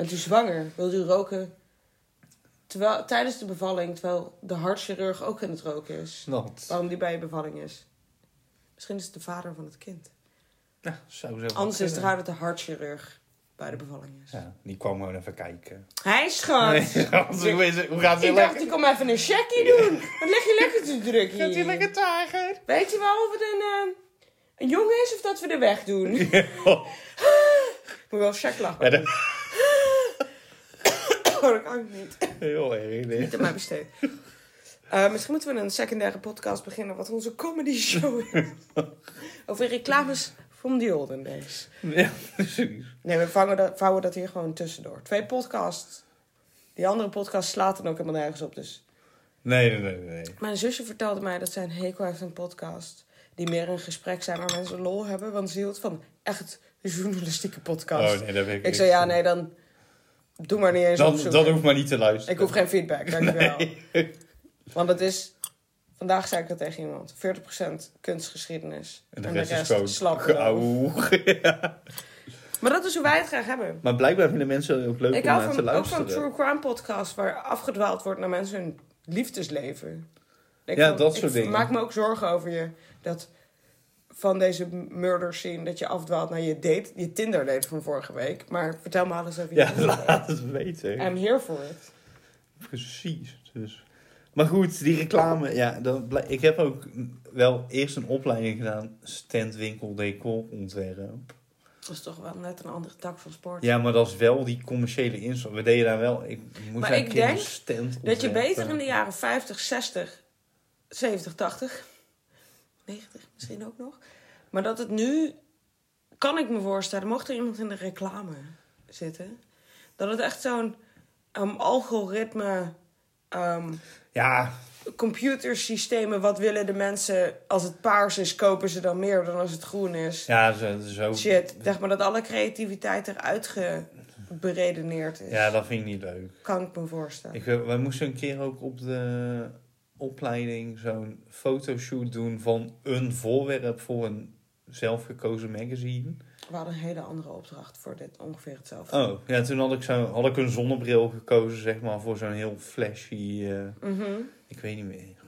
Bent u zwanger? Wilt u roken? Terwijl, tijdens de bevalling, terwijl de hartchirurg ook aan het roken is. Snap. Waarom die bij je bevalling is. Misschien is het de vader van het kind. Ja, zou zo Anders is het raar dat de hartchirurg bij de bevalling is. Ja, die kwam gewoon even kijken. Hij schat! Nee, anders hoe is het- hoe gaat het Ik dacht, ik kom even een checkie doen. Wat leg je lekker te drukken Gaat hij hier? lekker tagen? Weet je wel of het een, eh, een jongen is of dat we de weg doen? Moet wel check lachen. Ja, dat Oh, dat kan ik niet. heel erg. Nee. Niet aan mij besteed. Eh, misschien moeten we een secundaire podcast beginnen wat onze comedy show is. Over reclames from the olden days. Ja, precies. Nee, we vangen dat, vouwen dat hier gewoon tussendoor. Twee podcasts. Die andere podcast slaat dan ook helemaal nergens op. Dus. Nee, nee, nee, nee. Mijn zusje vertelde mij dat zij een hekel heeft een podcast. Die meer een gesprek zijn waar mensen lol hebben. Want ze hield van echt journalistieke podcast. Oh nee, dat weet ik ik zei, ja nee, dan doe maar niet eens Dan, opzoeken. dan hoeft maar niet te luisteren. Ik hoef geen feedback, dankjewel. Want het is... Vandaag zei ik dat tegen iemand. 40% kunstgeschiedenis. En de rest is gewoon. Maar dat is hoe wij het graag hebben. Maar blijkbaar vinden mensen het ook leuk Ik om hou naar te van, ook luisteren. van true crime podcasts waar afgedwaald wordt naar mensen hun liefdesleven. Ik Ja, vond- dat soort ik dingen. maak me ook zorgen over je. Dat van deze murder scene dat je afdwaalt naar je date, je Tinder date van vorige week. Maar vertel me alles over je Ja, laat het weten. I'm here for it. Precies. Dus. Maar goed, die reclame. Ja, dat ik heb ook wel eerst een opleiding gedaan. Standwinkel decor ontwerp. Dat is toch wel net een andere tak van sport. Ja, maar dat is wel die commerciële inslag. We deden daar wel... Ik moest Maar ik denk Dat je ontwerpen. beter in de jaren 50, 60, 70, 80, 90 misschien ook nog. Maar dat het nu, kan ik me voorstellen, mocht er iemand in de reclame zitten, dat het echt zo'n um, algoritme, ehm, Ja, computersystemen, wat willen de mensen, als het paars is, kopen ze dan meer dan als het groen is. ja zo, zo, Shit, zeg maar dat alle creativiteit eruit geberedeneerd is. ja, dat vind ik niet leuk. Kan ik me voorstellen. Ik, wij moesten een keer ook op de opleiding zo'n fotoshoot doen van een voorwerp voor een zelfgekozen magazine. We hadden een hele andere opdracht voor dit, ongeveer hetzelfde. Oh, ja, toen had ik, zo, had ik een zonnebril gekozen, zeg maar, voor zo'n heel flashy, eh, Mhm. ik weet niet meer.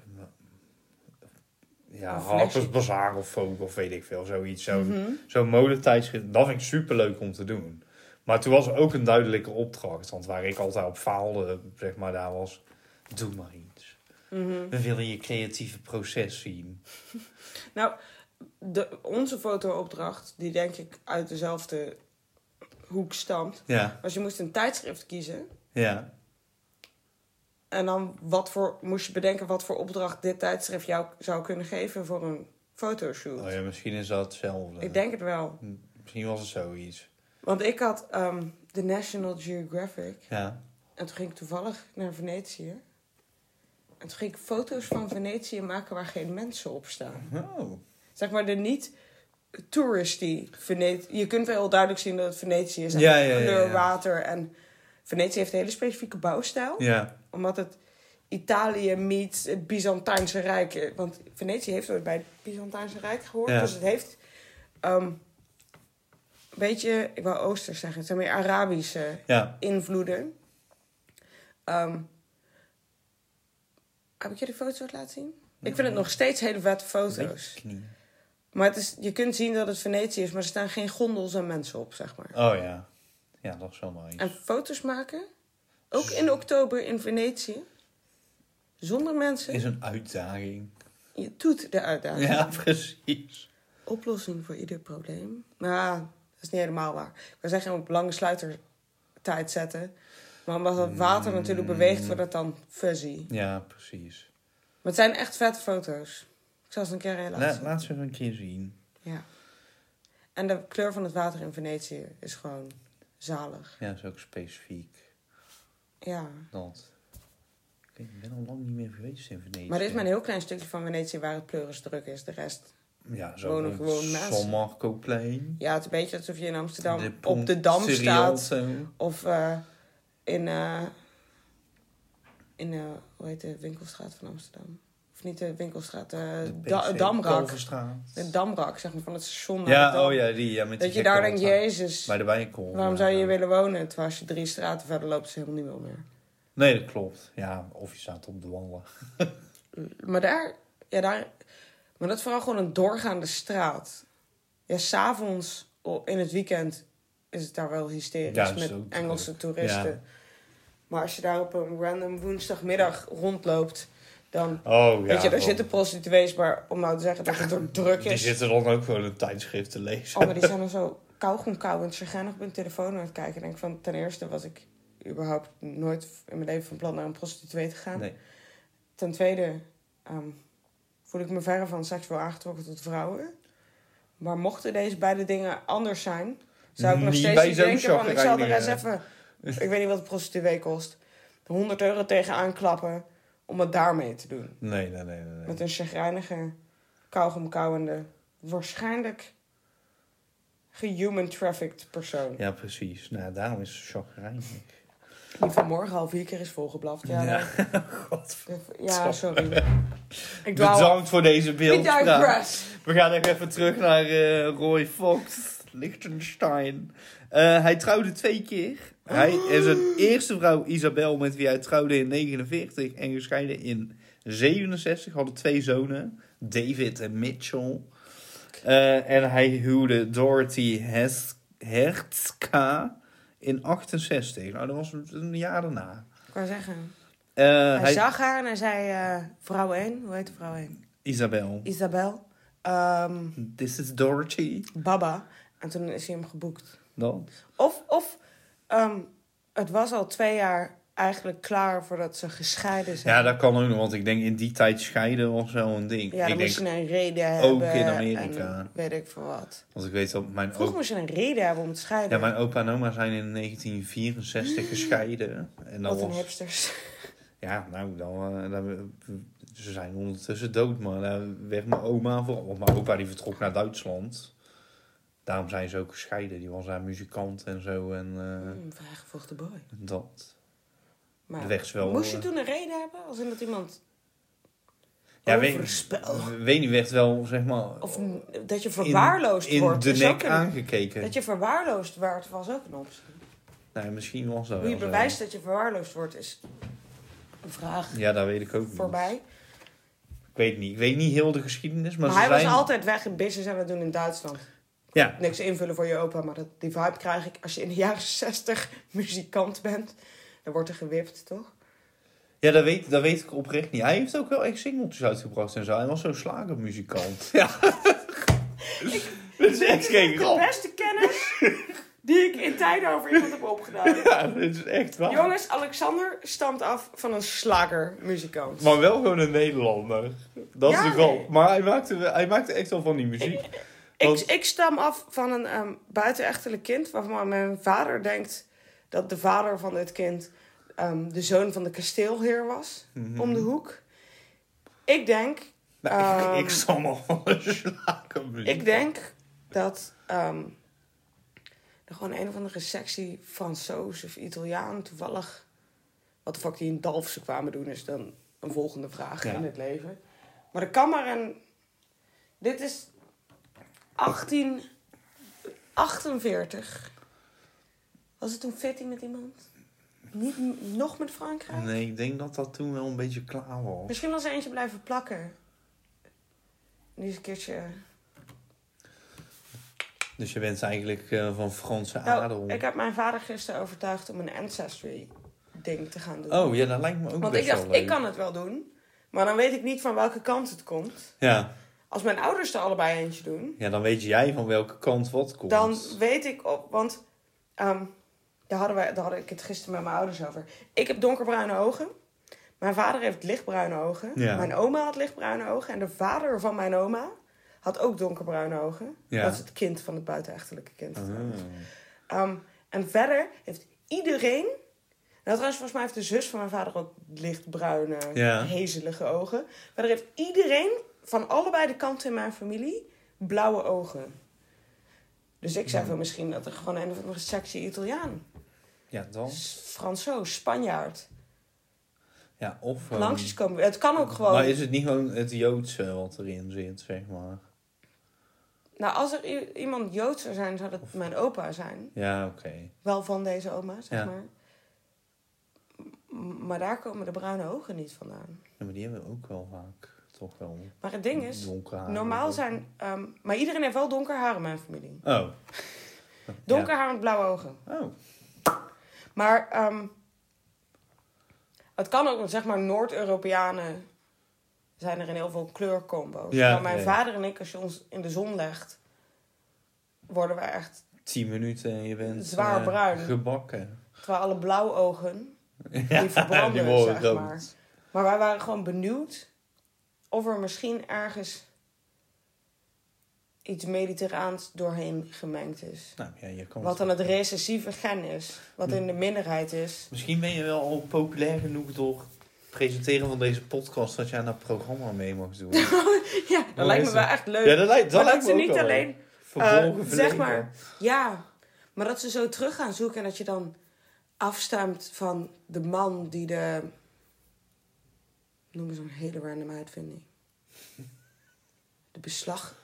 Ja, Harper's. Bazaar of Vogue of weet ik veel, zoiets. Zo'n Mhm. zo'n modetijdschrift, dat vind ik super leuk om te doen. Maar toen was er ook een duidelijke opdracht, want waar ik altijd op faalde, zeg maar, daar was, doe maar iets. Mhm. We willen je creatieve proces zien. Nou, de, onze fotoopdracht, die denk ik uit dezelfde hoek stamt, Ja, was je moest een tijdschrift kiezen. ja. En dan wat voor, moest je bedenken wat voor opdracht dit tijdschrift jou zou kunnen geven voor een fotoshoot. Oh ja, misschien is dat hetzelfde. Ik denk het wel. Misschien was het zoiets. Want ik had ehm de National Geographic. Ja. En toen ging ik toevallig naar Venetië. En toen ging ik foto's van Venetië maken waar geen mensen op staan. Oh. Zeg maar de niet touristy Venetië. Je kunt wel heel duidelijk zien dat het Venetië is. En Ja, ja, kleur, ja. water. En Venetië heeft een hele specifieke bouwstijl. Ja. Omdat het Italië meets het Byzantijnse Rijk. Want Venetië heeft ooit bij het Byzantijnse Rijk gehoord. Ja. Dus het heeft ehm, een beetje, ik wou Oosters zeggen. Het zijn meer Arabische Ja. invloeden. Ehm, heb ik je die foto's laten zien? Ik vind het nog steeds hele vette foto's. Weet ik niet. Maar het is, je kunt zien dat het Venetië is, maar er staan geen gondels en mensen op, zeg maar. Oh ja. Ja, dat is wel nice. En foto's maken, ook in oktober in Venetië, zonder mensen, Is een uitdaging. je doet de uitdaging. Ja, precies. Oplossing voor ieder probleem. Nou, dat is niet helemaal waar. Ik wil zeggen, op lange sluitertijd zetten. Maar omdat het water natuurlijk beweegt, wordt het dan fuzzy. Ja, precies. Maar het zijn echt vette foto's. Ik zal ze een keer laten La, zien. laat ze een keer zien. Ja. En de kleur van het water in Venetië is gewoon zalig. Ja, dat is ook specifiek. Ja. Dat. Ik ben al lang niet meer geweest in Venetië. Maar er is maar een heel klein stukje van Venetië waar het pleuris druk is. De rest... Ja, zo wonen gewoon mensen. San. Ja, het is een beetje alsof je in Amsterdam De op de Dam staat. Of eh, in... eh in, eh, hoe heet de winkelstraat van Amsterdam? Of niet de winkelstraat, eh De da Damrak. De Damrak, zeg maar, van het station naar Ja, oh ja, die. Ja, met Dat die je daar denkt, jezus, Bij de Wijnkool. waarom zou je hier willen wonen? Terwijl als je drie straten verder loopt, is helemaal niet meer meer. Nee, dat klopt. Ja, of je staat op de wallen. Maar daar, ja, daar, maar dat is vooral gewoon een doorgaande straat. Ja, s'avonds in het weekend is het daar wel hysterisch Ja, met Engelse toeristen. Ja. Maar als je daar op een random woensdagmiddag rondloopt, dan Oh ja. weet je, daar zitten prostituees, maar om nou te zeggen dat het er druk Die is. zitten dan ook gewoon een tijdschrift te lezen. Oh, maar die zijn dan zo kauwgomkauwend, chagrijnig op hun telefoon aan het kijken. En ik van, ten eerste was ik überhaupt nooit in mijn leven van plan naar een prostituee te gaan. Nee. Ten tweede ehm, voel ik me verre van seksueel aangetrokken tot vrouwen. Maar mochten deze beide dingen anders zijn, zou ik nog Niet steeds niet denken van ik zal er eens even, ik weet niet wat een prostituee kost, 100 euro tegenaan klappen om het daarmee te doen. Nee, nee, nee, nee. nee. Met een chagrijnige, kauwgomkauwende, waarschijnlijk gehuman trafficked persoon. Ja, precies. Nou, daarom is het chagrijnig. Die vanmorgen al vier keer is volgeblaft. Ja, Ja. ja sorry. Ik Bedankt voor deze beeldspraak. digress. We gaan even terug naar eh, Roy Fox. Liechtenstein. Eh, hij trouwde twee keer. Hij en zijn eerste vrouw Isabel, met wie hij trouwde in 49 en gescheiden in 67, hadden twee zonen, David en Mitchell. Eh, en hij huwde Dorothy Hes- Hertzka in 68. Nou, dat was een jaar daarna. Ik wou zeggen. Eh, Hij, hij, zag haar en hij zei, vrouw 1, hoe heet de vrouw 1? Isabel. Isabel. Ehm, This is Dorothy. Baba. En toen is hij hem geboekt. Dan. Of, of ehm, het was al twee jaar eigenlijk klaar voordat ze gescheiden zijn. Ja, dat kan ook nog, want ik denk in die tijd scheiden was wel een ding. Ja, dan moest je een reden ook hebben. in Amerika. En weet ik veel wat. want ik weet dat mijn Vroeger moest je een reden hebben om te scheiden. ja, mijn opa en oma zijn in 1964 gescheiden. En dat Wat een was, hipsters. ja, nou, dan, eh, dan, ze zijn ondertussen dood, maar daar werd mijn oma voor. Want mijn opa die vertrok naar Duitsland. Daarom zijn ze ook gescheiden. Die was daar muzikant en zo en eh, Hmm, vrijgevochten boy. dat. Maar De weg is wel, moest je eh, toen een reden hebben? Als in dat iemand Ja, weet, overspel... weet niet, werd wel, zeg maar, Of dat je verwaarloosd in, in wordt. de nek aangekeken. Dat je verwaarloosd werd was ook een optie. Nee, misschien was dat Hoe je bewijst dat je verwaarloosd wordt is een vraag Ja, dat weet ik ook niet. voorbij. Ik weet niet. Ik weet niet heel de geschiedenis, maar, hij zijn... was altijd weg in business aan het doen in Duitsland. Ja, Niks invullen voor je opa, maar dat, die vibe krijg ik als je in de jaren 60 muzikant bent. Dan wordt er gewipt, toch? ja dat, weet, dat weet ik oprecht niet. Hij heeft ook wel echt singeltjes uitgebracht en zo. Hij was zo'n slagermuzikant. Ja. Dit is echt geen De beste kennis die ik in tijden over iemand heb opgedaan. Ja, dit is echt waar. Jongens, Alexander stamt af van een slagermuzikant. Maar wel gewoon een Nederlander. Dat is de grap. nee. Maar hij maakte, hij maakte echt wel van die muziek. Ik, Want- ik stam af van een um, buitenechtelijk kind waarvan mijn vader denkt dat de vader van dit kind ehm, de zoon van de kasteelheer was Mhm. om de hoek. Ik denk, Nou, ik, Ehm, ik stam al van een slagermuziek. ik denk dat ehm, er gewoon een of andere sectie Fransoos of Italiaan toevallig wat de fuck die in Dalfse kwamen doen is dan een volgende vraag Ja. in het leven. Maar er kan maar een. Dit is 1848. Was het toen fitting met iemand? Niet nog met Frankrijk? Nee, ik denk dat dat toen wel een beetje klaar was. Misschien was er eentje blijven plakken. Die is een keertje. Dus je bent eigenlijk eh, van Franse Nou, adel. ik heb mijn vader gisteren overtuigd om een ancestry ding te gaan doen. Oh ja, dat lijkt me ook Want best ik dacht, wel leuk. ik kan het wel doen. Maar dan weet ik niet van welke kant het komt. Ja. Als mijn ouders er allebei eentje doen, ja, dan weet jij van welke kant wat komt. dan weet ik op. Want ehm, daar, hadden wij, daar had ik het gisteren met mijn ouders over. Ik heb donkerbruine ogen. Mijn vader heeft lichtbruine ogen. Ja. Mijn oma had lichtbruine ogen. En de vader van mijn oma had ook donkerbruine ogen. Ja. Dat is het kind van het buitenechtelijke kind. Ah. Ehm, en verder heeft iedereen. Nou, trouwens, volgens mij heeft de zus van mijn vader ook lichtbruine, Ja. hezelige ogen. Verder heeft iedereen van allebei de kanten in mijn familie blauwe ogen. Dus ik zei van misschien dat er gewoon een of andere sectie Italiaan, Ja, dan. Fransoos, Spanjaard Ja, of... ehm, langs is komen. Het kan ook gewoon. Maar is het niet gewoon het Joodse wat erin zit, zeg maar? Nou, als er iemand Joods zou zijn, zou dat mijn opa zijn. Ja, oké. Wel van deze oma, zeg Ja. maar. M- Maar daar komen de bruine ogen niet vandaan. Ja, maar die hebben we ook wel vaak toch wel Maar het ding is, normaal zijn... ehm, maar iedereen heeft wel donker haar in mijn familie. Oh. Donker haar met blauwe ogen. Oh. Maar ehm, het kan ook, zeg maar Noord-Europeanen zijn er in heel veel kleurcombo's. Ja, maar mijn ja. vader en ik, als je ons in de zon legt, worden we echt... Tien minuten en je bent... Zwaar eh, bruin. Gebakken. Terwijl alle blauwogen, Ja, die verbranden, zeg rood. maar. Maar wij waren gewoon benieuwd of er misschien ergens iets mediterraans doorheen gemengd is. Nou ja, je kan Wat dan het recessieve gen is. Wat in de minderheid is. Misschien ben je wel al populair genoeg door het presenteren van deze podcast dat jij aan dat programma mee mag doen. Ja, dat lijkt me wel echt leuk. Ja, dat lijkt, dat maar lijkt dat me ze niet alleen... eh, zeg maar, ja, maar dat ze zo terug gaan zoeken en dat je dan afstemt van de man die de... Noem eens een hele random uitvinding. De beslag...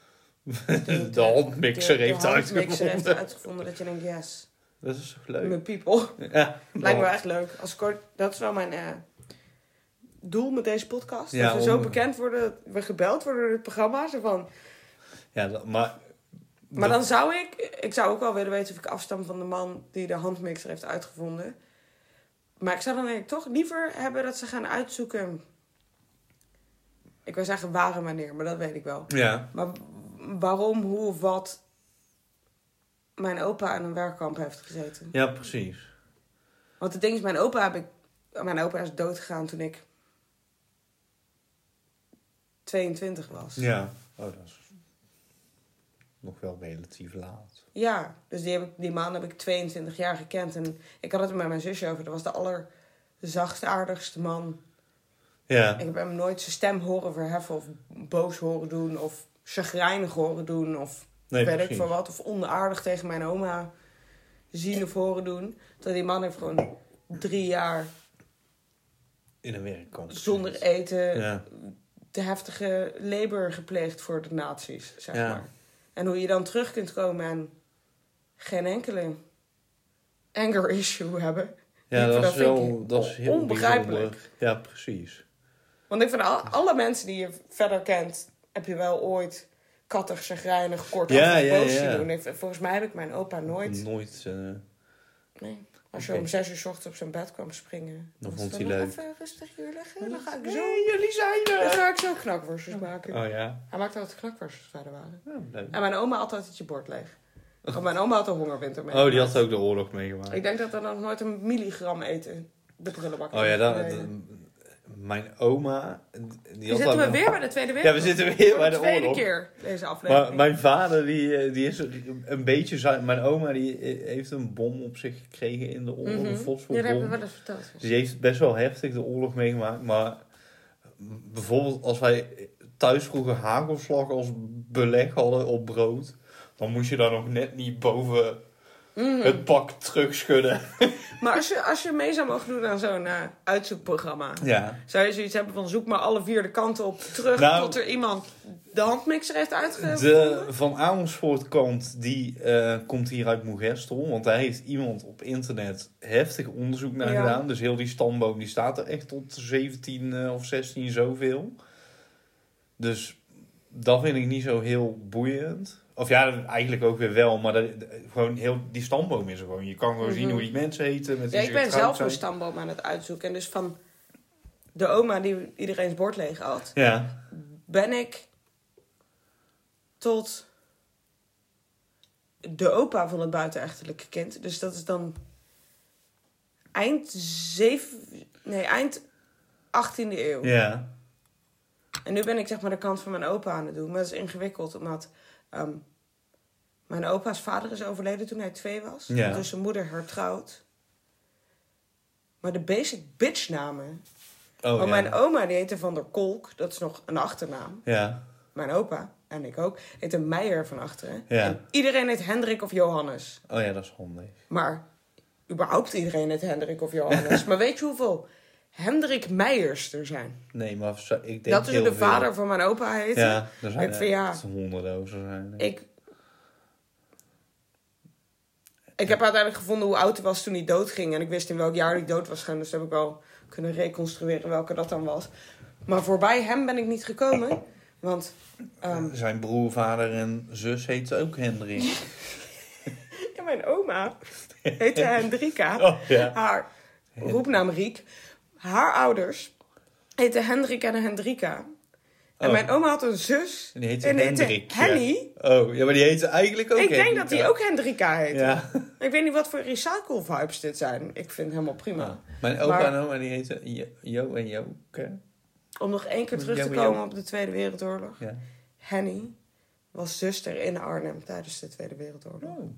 de, De handmixer de- de heeft handmixer heeft uitgevonden. Dat je denkt, yes, Dat is toch leuk? mijn people. Ja, Lijkt me echt leuk. Als ik ooit- dat is wel mijn eh, doel met deze podcast. Ja, dat we zo bekend worden, dat we gebeld worden door het programma. Zo van, Ja, dat- maar... maar dat- dan zou ik, ik zou ook wel willen weten of ik afstam van de man die de handmixer heeft uitgevonden. Maar ik zou dan denk ik toch liever hebben dat ze gaan uitzoeken. Ik wil zeggen waar en wanneer, maar dat weet ik wel. Ja, Maar waarom, hoe of wat mijn opa aan een werkkamp heeft gezeten. ja, precies. Want het ding is, mijn opa, heb ik, mijn opa is doodgegaan toen ik 22 was. Ja. Oh, dat is nog wel relatief laat. Ja, dus die, heb ik, die man heb ik 22 jaar gekend. En ik had het met mijn zusje over. Dat was de allerzachtste, aardigste man. Ja, Ik heb hem nooit zijn stem horen verheffen of boos horen doen. Of chagrijnig horen doen. Of nee, weet ik veel wat. Of onaardig tegen mijn oma zien of horen doen. Dat die man heeft gewoon drie jaar In een werkkamp. zonder eten Ja, de heftige labor gepleegd voor de nazi's, zeg Ja. maar. En hoe je dan terug kunt komen en geen enkele anger issue hebben. ja dat, is wel dat is heel onbegrijpelijk. bijzonder. Ja, precies. Want ik vind al, alle mensen die je verder kent, heb je wel ooit kattig, chagrijnig, kort Ja, ja, ja, doen. Ik- volgens mij heb ik mijn opa nooit. Nooit. eh, Nee. Als je om zes uur ochtends op zijn bed kwam springen. Dan vond hij nog leuk. Even rustig hier liggen. Dan ga ik zo, Hey, jullie zijn dan er! ga ik zo knakworstjes maken. Oh ja. Hij maakte altijd knakworstjes wij er waren. Ja, leuk. En mijn oma had altijd je bord leeg. Want mijn oma had de hongerwinter mee. Oh, die had ook de oorlog meegemaakt. Ik denk dat er nog nooit een milligram eten de prullenbak Oh ja, Nee. dat- mijn oma. Die We zitten we weer bij de Tweede Ja, Wereldoorlog. we zitten weer bij de de tweede oorlog. keer deze aflevering. Maar mijn vader, die, eh, die is een beetje... Mijn oma, die eh, heeft een bom op zich gekregen in de oorlog. Een Ja, dat fosforbom. hebben we wel eens verteld. Dus die heeft best wel heftig de oorlog meegemaakt. Maar bijvoorbeeld als wij thuis vroeger hagelslag als beleg hadden op brood... Dan moest je daar nog net niet boven Mhm. het pak terugschudden. Maar als je, als je mee zou mogen doen aan zo'n eh, uitzoekprogramma... Ja. zou je zoiets hebben van zoek maar alle vier de kanten op terug... Nou- tot er iemand de handmixer heeft uitgevonden? De Van Amersfoort kant, die eh, komt hier uit Moegestel. Want daar heeft iemand op internet heftig onderzoek naar Ja. gedaan. Dus heel die stamboom, die staat er echt tot 17 eh, of 16 zoveel. Dus dat vind ik niet zo heel boeiend. Of ja, eigenlijk ook weer wel. Maar dat, gewoon heel, die stamboom is er gewoon. Je kan gewoon zien Mhm. hoe die mensen heten. Met Ja, ik ben zelf een stamboom aan het uitzoeken. En dus van de oma die iedereen's bord leeg had... Ja, ben ik tot de opa van het buitenechtelijke kind. Dus dat is dan eind zeven, nee, eind 18e eeuw. ja, En nu ben ik zeg maar de kant van mijn opa aan het doen. Maar dat is ingewikkeld, omdat ehm, mijn opa's vader is overleden toen hij twee was. Ja. Dus zijn moeder hertrouwd. Maar de basic bitch namen. oh, Want ja. mijn oma die heette Van der Kolk. Dat is nog een achternaam. ja. Mijn opa, en ik ook, heet een Meijer van achteren. Ja. En iedereen heet Hendrik of Johannes. Oh ja, dat is handig. Maar überhaupt iedereen heet Hendrik of Johannes. maar weet je hoeveel Hendrik Meijers er zijn? Nee, maar ik denk Dat is heel de veel. vader van mijn opa heette. Ja, er zijn Ik ja. honderden of zo zijn. Ik, ik heb uiteindelijk gevonden hoe oud hij was toen hij doodging. En ik wist in welk jaar hij dood was gegaan. Dus heb ik wel kunnen reconstrueren welke dat dan was. Maar voorbij hem ben ik niet gekomen. Want ehm, Zijn broer, vader en zus heet ook Hendrik. ja, mijn oma heette Hendrika. Oh ja. Haar roepnaam Riek. Haar ouders heten Hendrik en Hendrika. En Oh. mijn oma had een zus. En die heette en heette Hendrik. ja. Henny. Oh, ja, maar die heette eigenlijk ook Ik denk Hendrika. dat die ook Hendrika heet. Ja. Ik weet niet wat voor recycle vibes dit zijn. Ik vind het helemaal prima. Ja. Mijn opa Maar- en oma die heten Jo, Jo en Joke. Om nog één keer terug te Ja, komen ja. op de Tweede Wereldoorlog. Ja. Henny was zuster in Arnhem tijdens de Tweede Wereldoorlog. Oh.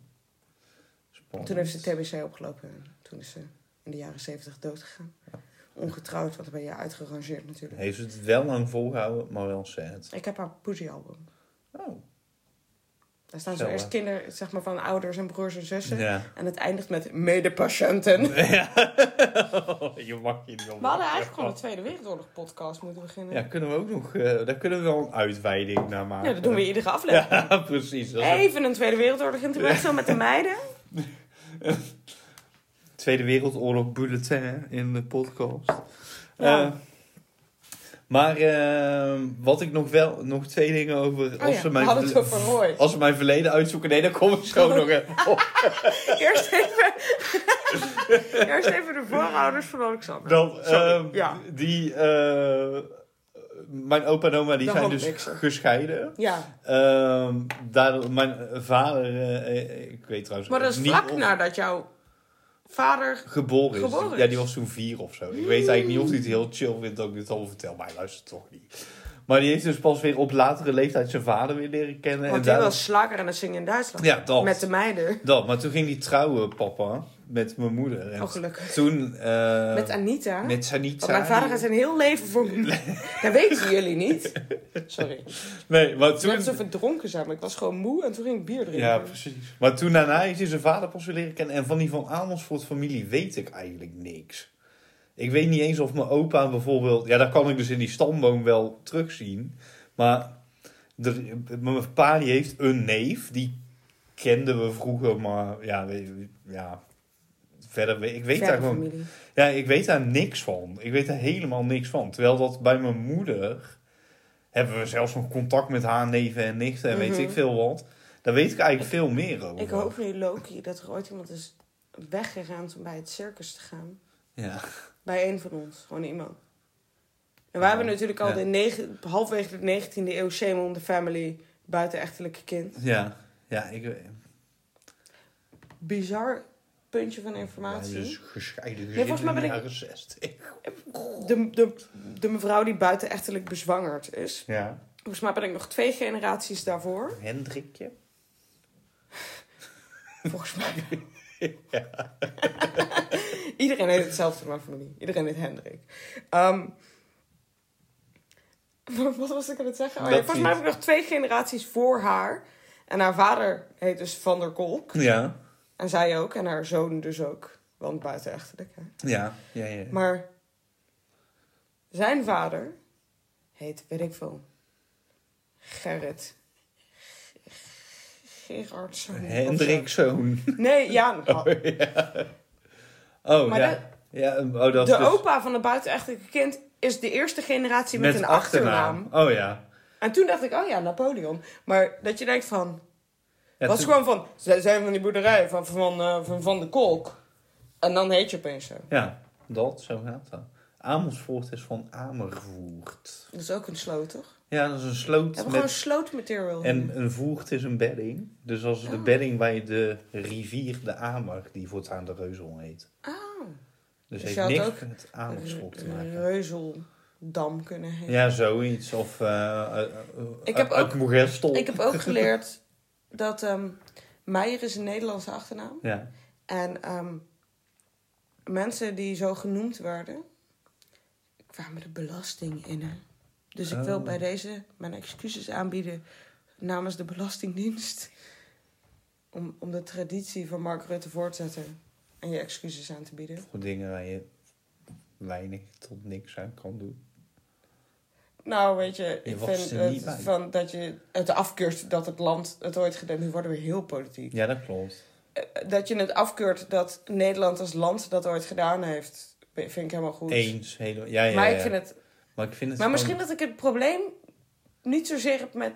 Spannend. Toen heeft ze TBC opgelopen. en Toen is ze in de jaren zeventig doodgegaan. Ongetrouwd, want dan ben je uitgerangeerd natuurlijk. Heeft het wel lang volgehouden, maar wel sad. Ik heb haar Pussy album. Oh. Daar staan zo eerst kinderen, zeg maar, van ouders en broers en zussen. Ja. En het eindigt met medepatiënten. ja. je mag je niet. We hadden eigenlijk gewoon een Tweede Wereldoorlog podcast moeten beginnen. Ja, kunnen we ook nog... eh, daar kunnen we wel een uitweiding naar maken. Ja, dat doen we iedere aflevering. Ja, precies. Even een Tweede Wereldoorlog intermezzo zo met de meiden. Tweede Wereldoorlog bulletin in de podcast. Ja. Eh, maar eh, wat ik nog wel... Nog twee dingen over... Oh als, ja, we mijn, over als ze mijn verleden uitzoeken... Nee, daar kom ik zo nog even op. Eerst even, eerst even de voorouders van Alexander. Dan, ehm, ja. Die... eh, mijn opa en oma die zijn dus gescheiden. Ja, Ehm daar, mijn vader, eh, ik weet trouwens maar dat is vlak nadat jouw vader... geboren is. Ja, die was toen vier of zo. Ik weet eigenlijk niet of hij het heel chill vindt dat ik dit al vertel, maar hij luistert toch niet. Maar die heeft dus pas weer op latere leeftijd zijn vader weer leren kennen. Want en die daar- was slager en het zingen in Duitsland. Ja, dat. Met de meiden. dat. Maar toen ging die trouwen, papa, met mijn moeder. En Oh, gelukkig. toen... eh, Met Anita. Met Sanita. Want mijn vader gaat zijn heel leven voor me. Dat weten jullie niet. Sorry. Nee, maar Toen... toen... Net alsof we dronken zijn, maar ik was gewoon moe en toen ging ik bier drinken. Ja, precies. Maar toen daarna is hij zijn vader pas weer leren kennen. En van die van Amersfoort familie weet ik eigenlijk niks. Ik weet niet eens of mijn opa bijvoorbeeld... Ja, dat kan ik dus in die stamboom wel terugzien. Maar er, mijn pa die heeft een neef. Die kenden we vroeger, maar ja, ja verder... weet- Ik weet Verre daar gewoon... familie. Ja, ik weet daar niks van. Ik weet daar helemaal niks van. Terwijl dat bij mijn moeder... Hebben we zelfs nog contact met haar neven en nichten en weet Mhm. ik veel wat. Daar weet ik eigenlijk veel meer over. Ik hoop nu, Loki, dat er ooit iemand is weggegaan om bij het circus te gaan. Ja. Bij een van ons. Gewoon iemand. En wij hebben natuurlijk al Ja. de negen, halfwege de 19e eeuw shame on the family buitenechtelijke kind. Ja. Ja, ik Bizar puntje van ja, informatie. dus gescheiden gezin volgens mij de ben ik- jaren 60. De, de, de mevrouw die buitenechtelijk bezwangerd is. Ja. Volgens mij ben ik nog twee generaties daarvoor. Hendrikje. Volgens mij. Iedereen heet hetzelfde in mijn familie. Iedereen heet Hendrik. Ehm, wat was ik aan het zeggen? Oh, ja, volgens mij heb ik nog twee generaties voor haar. En haar vader heet dus Van der Kolk. Ja. En zij ook. En haar zoon dus ook. Want buitenechtelijk. Hè. Ja. Ja, ja. Maar zijn vader heet, weet ik veel, Gerrit. Gerardszoon. of zo. Hendrikzoon. Nee, ja. Oh, ja. Oh, Maar ja. de- ja. Oh, dat De dus opa van het buitenechtelijke kind is de eerste generatie met, een achternaam. Oh ja. En toen dacht ik, oh ja, Napoleon. Maar dat je denkt van, ja was toen- gewoon van, zij zijn van die boerderij van Van, eh, van, van de Kolk. En dan heet je opeens zo. Ja, dat, zo gaat dat. Amersfoort is van Amervoert. Dat is ook een sloot, toch? Ja, dat is een We sloot hebben met... gewoon slootmaterial. En een voert is een bedding. Dus als de Oh. bedding bij de rivier de Amer, die voortaan de Reuzel heet. Oh, Dus, Dus je heeft niks ook met Amersfoort te maken. Reuzeldam kunnen heten. Ja, zoiets. Of uh, uh, Ik heb ook-. Ik heb ook geleerd dat ehm Meijer is een Nederlandse achternaam. Ja. En ehm, mensen die zo genoemd werden, kwamen de belasting in. Dus ik wil Oh. bij deze mijn excuses aanbieden namens de Belastingdienst. Om, om de traditie van Mark Rutte voor te zetten en je excuses aan te bieden. Voor dingen waar je weinig tot niks aan kan doen. Nou, weet je, ik vind het bij. van dat je het afkeurt dat het land het ooit gedaan. Nu worden we heel politiek. Ja, dat klopt. Eh, Dat je het afkeurt dat Nederland als land dat ooit gedaan heeft, vind ik helemaal goed. Eens. Hele, ja, ja, maar ja. ik vind het. Maar ik vind het Maar gewoon- misschien dat ik het probleem niet zozeer heb met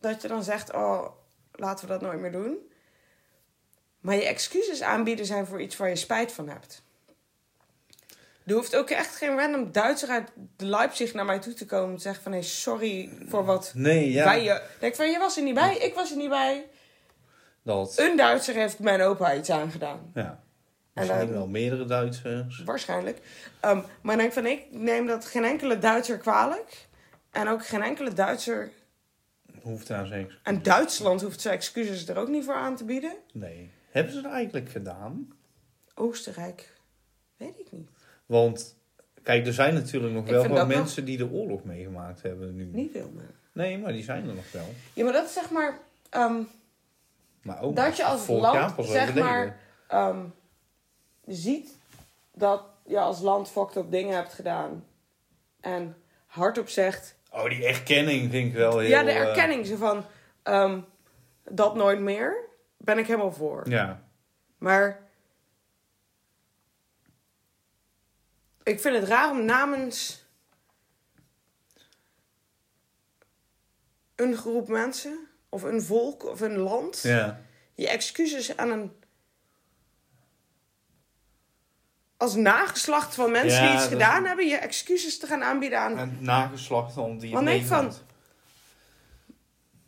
dat je dan zegt, oh, laten we dat nooit meer doen. Maar je excuses aanbieden zijn voor iets waar je spijt van hebt. Er hoeft ook echt geen random Duitser uit Leipzig naar mij toe te komen en te zeggen van... Hey, sorry voor wat Nee, ja. wij je... Denk van, je was er niet bij, ik was er niet bij. Dat. Een Duitser heeft mijn opa iets aangedaan. Ja. En Misschien dan- wel meerdere Duitsers. Waarschijnlijk. Ehm, maar ik denk van, ik neem dat geen enkele Duitser kwalijk. En ook geen enkele Duitser... Hoeft daar zeker. En Duitsland hoeft zijn excuses er ook niet voor aan te bieden. Nee. Hebben ze dat eigenlijk gedaan? Oostenrijk, weet ik niet. Want, kijk, er zijn natuurlijk nog Ik wel dat mensen die de oorlog meegemaakt hebben nu. Niet veel meer. Nee, maar die zijn er nog wel. Ja, maar dat is zeg maar... ehm, Maar ook dat je als land, zeg maar, ehm, ziet dat je als land fucked up dingen hebt gedaan. En hardop zegt... Oh, die erkenning vind ik wel heel... ja, de eh, erkenning zo van... ehm, dat nooit meer, ben ik helemaal voor. ja. Maar... Ik vind het raar om namens... een groep mensen... of een volk of een land... ja. je excuses aan een. Als nageslacht van mensen die iets dat- gedaan hebben, je excuses te gaan aanbieden aan. En nageslacht dan die Want van- meemaakt.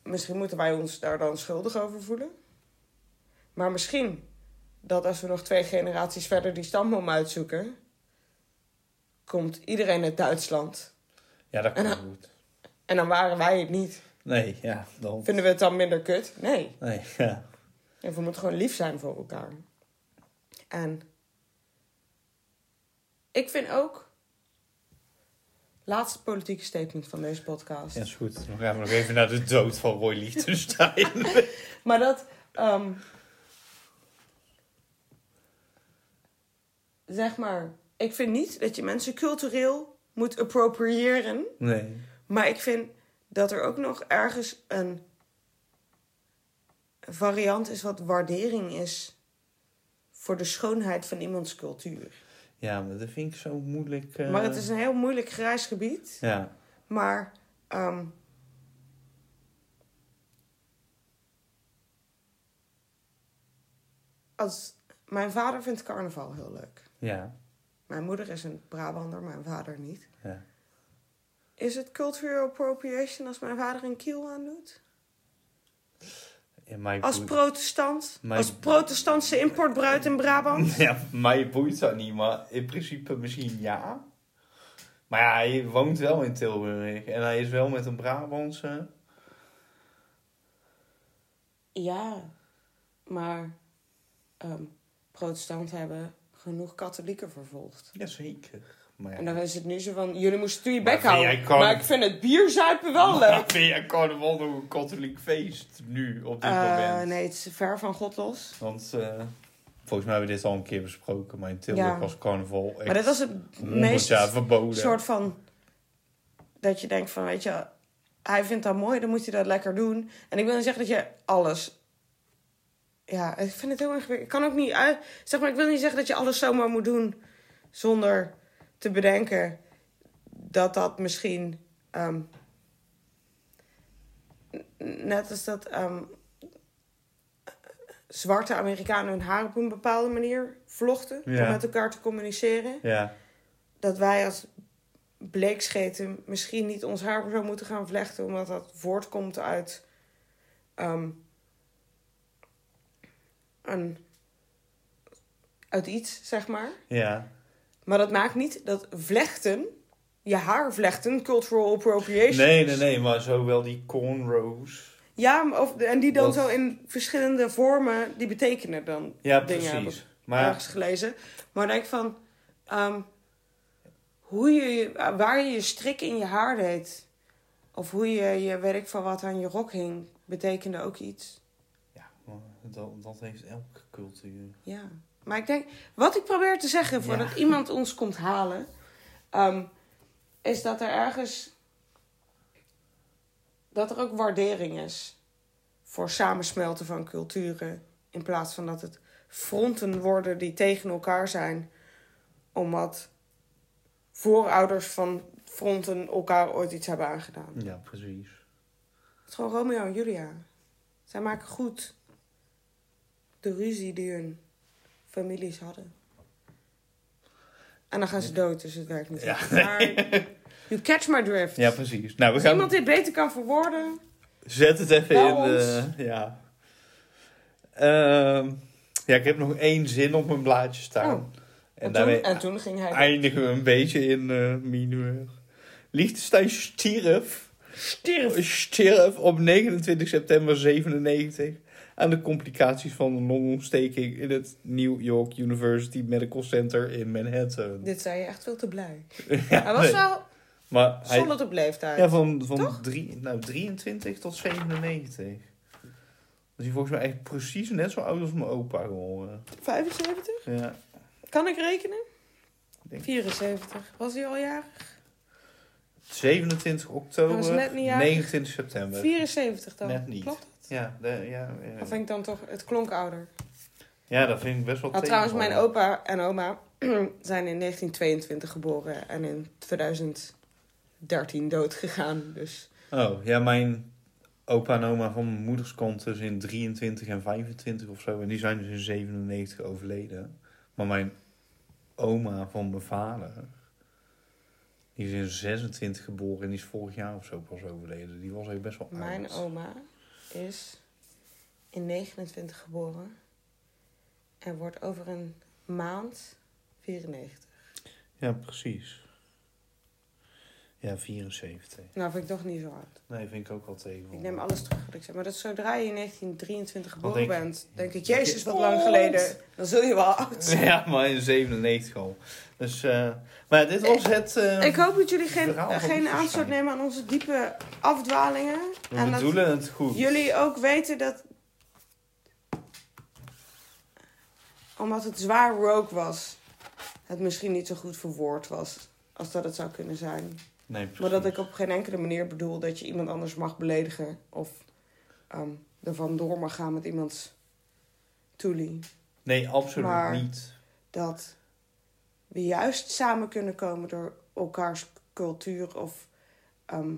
Misschien moeten wij ons daar dan schuldig over voelen. Maar misschien dat als we nog twee generaties verder die stamboom uitzoeken, komt iedereen uit Duitsland. Ja, dat kan En- goed. En dan waren wij het niet. Nee, ja, dan... Vinden we het dan minder kut? Nee. Nee, ja. En we moeten gewoon lief zijn voor elkaar. En ik vind ook. Laatste politieke statement van deze podcast. Ja, is goed. Dan gaan we nog even naar de dood van Roy Lichtenstein. Maar dat. ehm, zeg maar. Ik vind niet dat je mensen cultureel moet appropriëren. nee. Maar ik vind dat er ook nog ergens een variant is wat waardering is voor de schoonheid van iemands cultuur. Ja, maar dat vind ik zo moeilijk. eh, Maar het is een heel moeilijk grijs gebied. Ja, Maar ehm, als, mijn vader vindt carnaval heel leuk. ja, Mijn moeder is een Brabander, mijn vader niet. ja. Is het cultural appropriation als mijn vader een kiel aandoet? ja mij Als boeit- protestant? Als protestantse importbruid in Brabant? Ja, mij boeit dat niet, maar in principe misschien ja. Maar ja, hij woont wel in Tilburg en hij is wel met een Brabantse. Ja, maar ehm, protestanten hebben genoeg katholieken vervolgd. Jazeker. Maar ja, En dan is het nu zo van, jullie moesten toen je bek houden. Maar ik vind het bierzuipen wel Maar leuk. vind jij carnaval nog een katholiek feest nu, op dit Eh, moment? nee, het is ver van God los. Want eh, volgens mij hebben we dit al een keer besproken, maar in Tilburg Ja. was carnaval echt Maar dat was het 100 meest verboden. soort van... Dat je denkt van, weet je, hij vindt dat mooi, dan moet hij dat lekker doen. En ik wil niet zeggen dat je alles... Ja, ik vind het heel erg... Ik kan ook niet uit... Zeg maar, ik wil niet zeggen dat je alles zomaar moet doen... zonder te bedenken dat dat misschien... ehm, net als dat ehm, zwarte Amerikanen hun haar op een bepaalde manier vlochten... Ja. om met elkaar te communiceren Ja, dat wij als bleekscheten misschien niet ons haar zo moeten gaan vlechten, omdat dat voortkomt uit ehm, een, uit iets, zeg maar. ja. Maar dat maakt niet dat vlechten, je haar vlechten, cultural appropriation. Nee, nee, nee, maar zowel die cornrows. Ja, of, en die dan Dat- zo in verschillende vormen, die betekenen dan Ja, dingen precies. Maar ergens gelezen. Maar denk van, ehm, hoe je, je- waar je je strik in je haar deed, of hoe je je weet ik van wat aan je rok hing, betekende ook iets. ja, maar dat, dat heeft elke cultuur. Ja. Maar ik denk, wat ik probeer te zeggen voordat Ja. iemand ons komt halen, ehm, is dat er ergens, dat er ook waardering is voor samensmelten van culturen, in plaats van dat het fronten worden die tegen elkaar zijn, omdat voorouders van fronten elkaar ooit iets hebben aangedaan. Ja, precies. Het is gewoon Romeo en Julia. Zij maken goed de ruzie die hun families hadden. En dan gaan ze dood, dus het werkt niet. Ja. Maar you catch my drift. Ja, precies. Nou, we Als gaan... iemand dit beter kan verwoorden... Zet het even in de... Ja. Ehm, ja, ik heb nog één zin op mijn blaadje staan. Oh. En, En, daarmee toen, en toen ging hij... eindigen we een beetje in eh mineur. Liechtenstein stierf, Stierf. stierf op 29 september 97 aan de complicaties van een longontsteking in het New York University Medical Center in Manhattan. Dit zei je echt veel te blij. Ja, Hij was nee. wel... Maar hij, Zonder op leeftijd. ja, van, van drie, nou, 23 tot 97. Dus hij volgens mij echt precies net zo oud als mijn opa geworden. 75? Ja, Kan ik rekenen? ik denk 74. Was hij al jarig? 27 Hij was oktober, net niet jarig. 29 september. 74 dan. Net niet. Klopt Ja, de, ja, ja. Dat vind ik dan toch... Het klonk ouder. ja, dat vind ik best wel Nou, trouwens, mijn opa en oma zijn in 1922 geboren en in 2013 dood gegaan. Dus Oh, ja, mijn opa en oma van mijn moeders kant dus in 23 en 25 of zo. En die zijn dus in 97 overleden. Maar mijn oma van mijn vader, die is in 26 geboren en die is vorig jaar of zo pas overleden. Die was echt best wel mijn oud. oma is in 29 geboren en wordt over een maand 94. Ja, precies. Ja, 74. Nou, vind ik toch niet zo oud. Nee, vind ik ook wel tegen. Ik neem alles terug wat ik zeg. Maar dat zodra je in 1923 Wat geboren denk- bent, denk ik, jezus, wat lang geleden. Dan zul je wel oud zijn. Ja, maar in 97 al. Dus, eh, maar dit was het... eh, Ik hoop dat jullie geen, geen aanstoot nemen aan onze diepe afdwalingen. we en dat bedoelen het goed. jullie ook weten dat... Omdat het zwaar rogue was, het misschien niet zo goed verwoord was als dat het zou kunnen zijn. Nee, Maar dat ik op geen enkele manier bedoel dat je iemand anders mag beledigen. Of ehm er vandoor mag gaan met iemands toelie. Nee, absoluut Maar- niet. Dat we juist samen kunnen komen door elkaars cultuur of ehm,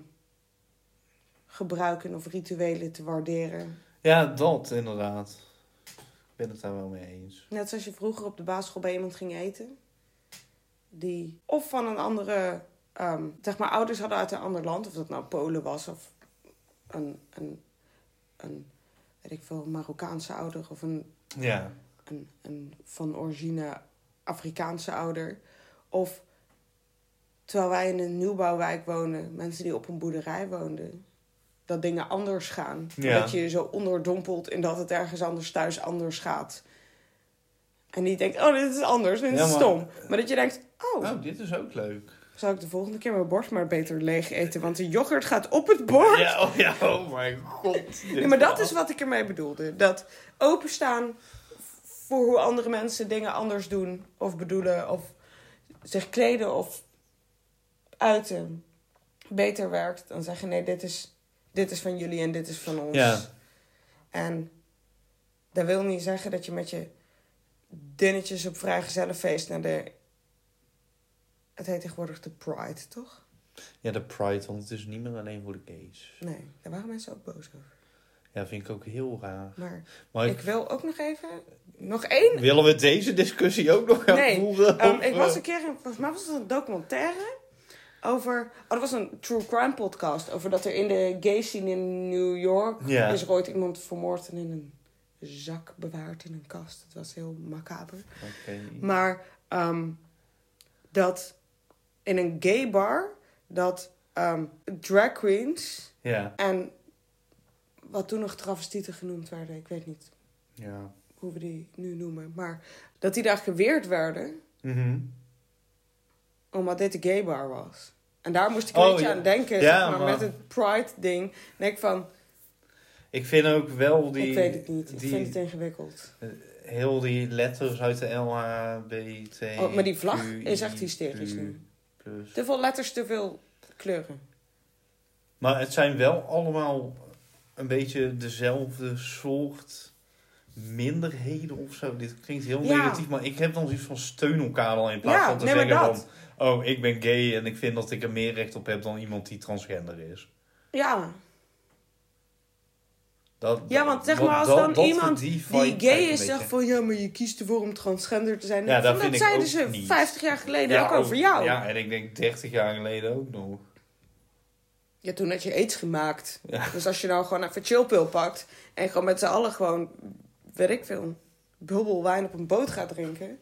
gebruiken of rituelen te waarderen. Ja, dat inderdaad. Ik ben het daar wel mee eens. Net zoals je vroeger op de basisschool bij iemand ging eten. Die of van een andere, ehm, zeg maar, ouders hadden uit een ander land. Of dat nou Polen was of een, een, een weet ik veel, Marokkaanse ouder. Of een, Ja. een, een van origine Afrikaanse ouder. Of terwijl wij in een nieuwbouwwijk wonen, mensen die op een boerderij woonden. Dat dingen anders gaan. Ja. Dat je je zo onderdompelt in dat het ergens anders thuis anders gaat. En niet denkt, oh, dit is anders, dit is maar- stom. Maar dat je denkt, oh, Oh, dit is ook leuk. Zou ik de volgende keer mijn borst maar beter leeg eten? Want de yoghurt gaat op het bord. Ja, oh ja, oh mijn god. Nee, maar dat is wat ik ermee bedoelde. Dat openstaan voor hoe andere mensen dingen anders doen of bedoelen of zich kleden of uiten beter werkt dan zeggen nee, dit is, dit is van jullie en dit is van ons. Ja. En dat wil niet zeggen dat je met je dinnetjes op vrijgezellenfeest naar de... Het heet tegenwoordig de Pride, toch? Ja, de Pride, want het is niet meer alleen voor de gays. Nee, daar waren mensen ook boos over. Ja, vind ik ook heel raar. Maar Maar ik wil ook nog even... Nog één willen we deze discussie ook nog gaan Nee, voeren? Ehm, ik was eh, een keer, in, volgens mij was het een documentaire over. Oh, dat was een true crime podcast. Over dat er in de gay scene in New York Ja. is er ooit iemand vermoord en in een zak bewaard in een kast. Het was heel macaber. Oké. Maar ehm, dat in een gay bar dat ehm, drag queens Ja, en wat toen nog travestieten genoemd werden, ik weet niet ja. hoe we die nu noemen, maar dat die daar geweerd werden Mhm. omdat dit de gay bar was. En daar moest ik een Oh, beetje ja. aan denken, Ja, zeg maar, maar- met het pride-ding. denk ik van, Ik vind ook wel die... ik weet het niet, ik die, vind het ingewikkeld. Heel die letters uit de LHBT... Oh, maar die vlag is echt hysterisch nu. Plus. Te veel letters, te veel kleuren. Maar het zijn wel allemaal een beetje dezelfde soort minderheden of zo. Dit klinkt heel Ja. negatief, maar ik heb dan zoiets van steun elkaar al in plaats Ja, van te zeggen dat. van... Oh, ik ben gay en ik vind dat ik er meer recht op heb dan iemand die transgender is. Ja, Dat, ja want zeg maar als dat- dan dat- iemand die gay is zegt van... Ja, maar je kiest ervoor om transgender te zijn. Ja, dat zeiden ze niet. 50 jaar geleden Ja, ook over jou. Ja. Ja, en ik denk 30 jaar geleden ook nog. toen had je aids gemaakt. Ja. Dus als je nou gewoon even chillpil pakt... en gewoon met z'n allen gewoon, weet ik veel... bubbelwijn op een boot gaat drinken...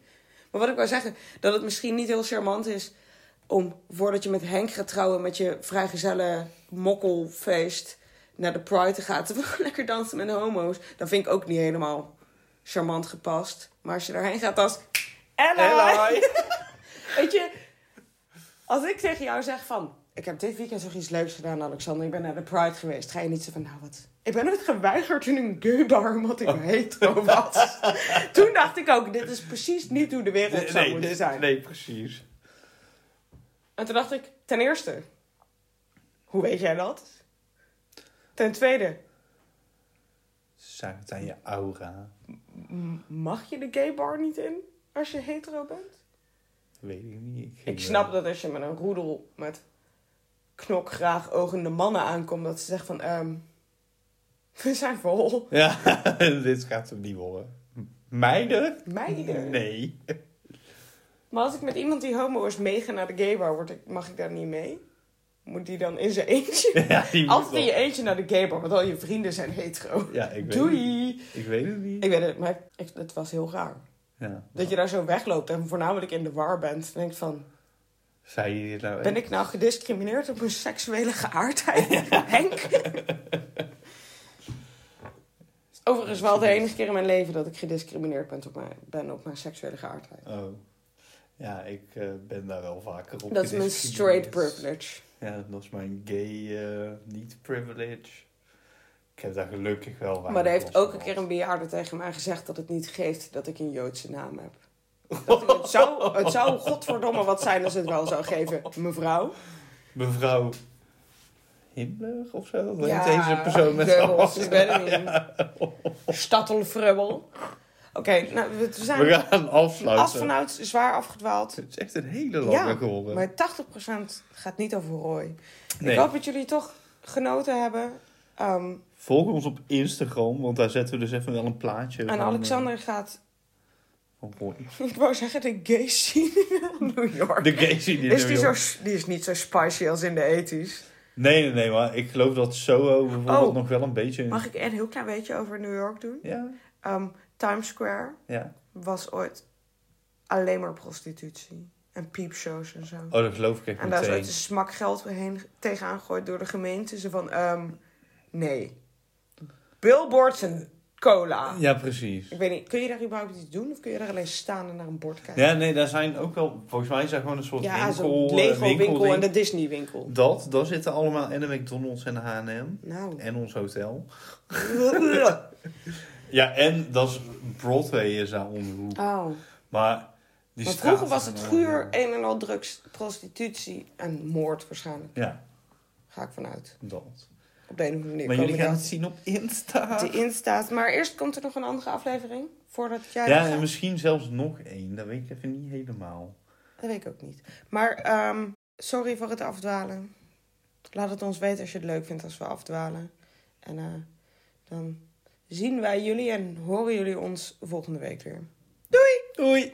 Maar wat ik wou zeggen, dat het misschien niet heel charmant is om voordat je met Henk gaat trouwen met je vrijgezelle mokkelfeest naar de Pride te gaan, te lekker dansen met homo's. Dat vind ik ook niet helemaal charmant gepast. Maar als je daarheen gaat als Ella, weet je, als ik tegen jou zeg van ik heb dit weekend nog iets leuks gedaan, Alexander. Ik ben naar de Pride geweest. Ga je niet zo van, nou wat... Ik ben nooit geweigerd in een gaybar omdat ik hetero was. Toen dacht ik ook, dit is precies niet hoe de wereld zou moeten nee, zijn. nee, precies. En toen dacht ik, ten eerste, hoe weet jij dat? Ten tweede, Zuigt aan je aura? mag je de gaybar niet in als je hetero bent? Weet ik niet. Ik, Ik snap dat als je met een roedel met knokgraag ogende mannen aankomt, dat ze zeggen van, ehm, we zijn vol. Ja, dit gaat hem niet worden. Meiden? Meiden. Nee. Maar als ik met iemand die homo is meega naar de gaybar, word ik, mag ik daar niet mee? Moet die dan in zijn eentje? Ja, die moet Altijd in je eentje naar de gaybar, want al je vrienden zijn hetero. Ja, ik weet Doei! Het. Ik weet het niet. Ik weet het, maar ik, het was heel raar. Ja. Dat je daar zo wegloopt en voornamelijk in de war bent. Dan denk ik van, Zei je dit nou ben ik nou gediscrimineerd op mijn seksuele geaardheid? Henk? Overigens wel de enige keer in mijn leven dat ik gediscrimineerd ben op mijn, ben op mijn seksuele geaardheid. Oh. Ja, ik eh, ben daar wel vaker op Dat is mijn straight privilege. Ja, dat is mijn gay eh, niet privilege. Ik heb daar gelukkig wel weinig Maar er heeft ook een keer een bejaarde tegen mij gezegd dat het niet geeft dat ik een Joodse naam heb. Dat ik- het, zou, het zou godverdomme wat zijn als het wel zou geven, mevrouw. Mevrouw Himmler of zo? Ja, deze persoon met Goebbels, z'n ik weet het niet. Stadtelfrubbel. Oké, nou, we zijn We gaan afsluiten. af zwaar afgedwaald. Het is echt een hele lange Ja, geworden. Maar 80% gaat niet over Roy. Nee. Ik hoop dat jullie toch genoten hebben. Ehm, Volg ons op Instagram, want daar zetten we dus even wel een plaatje en Alexander gaat, eh, van Roy. ik wou zeggen, de gay scene in New York. De gay scene in Is New die, York. zo, die is niet zo spicy als in de ethisch. Nee, nee, nee, maar ik geloof dat Soho bijvoorbeeld Oh. nog wel een beetje... Mag ik een heel klein beetje over New York doen? Ja, Ehm, Times Square ja. was ooit alleen maar prostitutie. En piepshows en zo. Oh, dat geloof ik echt en daar is ooit een meteen. smak geld heen tegenaan gegooid door de gemeente. Ze van, ehm, nee. Billboards en cola. Ja, precies. Ik weet niet, kun je daar überhaupt iets doen? Of kun je daar alleen staan en naar een bord kijken? Ja, nee, daar zijn ook wel... Volgens mij is daar gewoon een soort Ja, winkel... zo'n eh, Lego winkel winkelding. en de Disney winkel. Dat, daar zitten allemaal en de McDonald's en de H&M. Nou. En ons hotel. Ja, en dat is... Broadway is daar om de hoek. oh. Maar... Die Maar vroeger was het guur een en al drugs, prostitutie en moord waarschijnlijk. Ja, Ga ik vanuit. dat. Op de een of andere manier. Maar jullie gaan het zien op Insta. De instaat. Maar eerst komt er nog een andere aflevering. Voordat jij Ja, gaat. en misschien zelfs nog één. Dat weet ik even niet helemaal. Dat weet ik ook niet. Maar ehm, sorry voor het afdwalen. Laat het ons weten als je het leuk vindt als we afdwalen. En eh, dan zien wij jullie en horen jullie ons volgende week weer. Doei!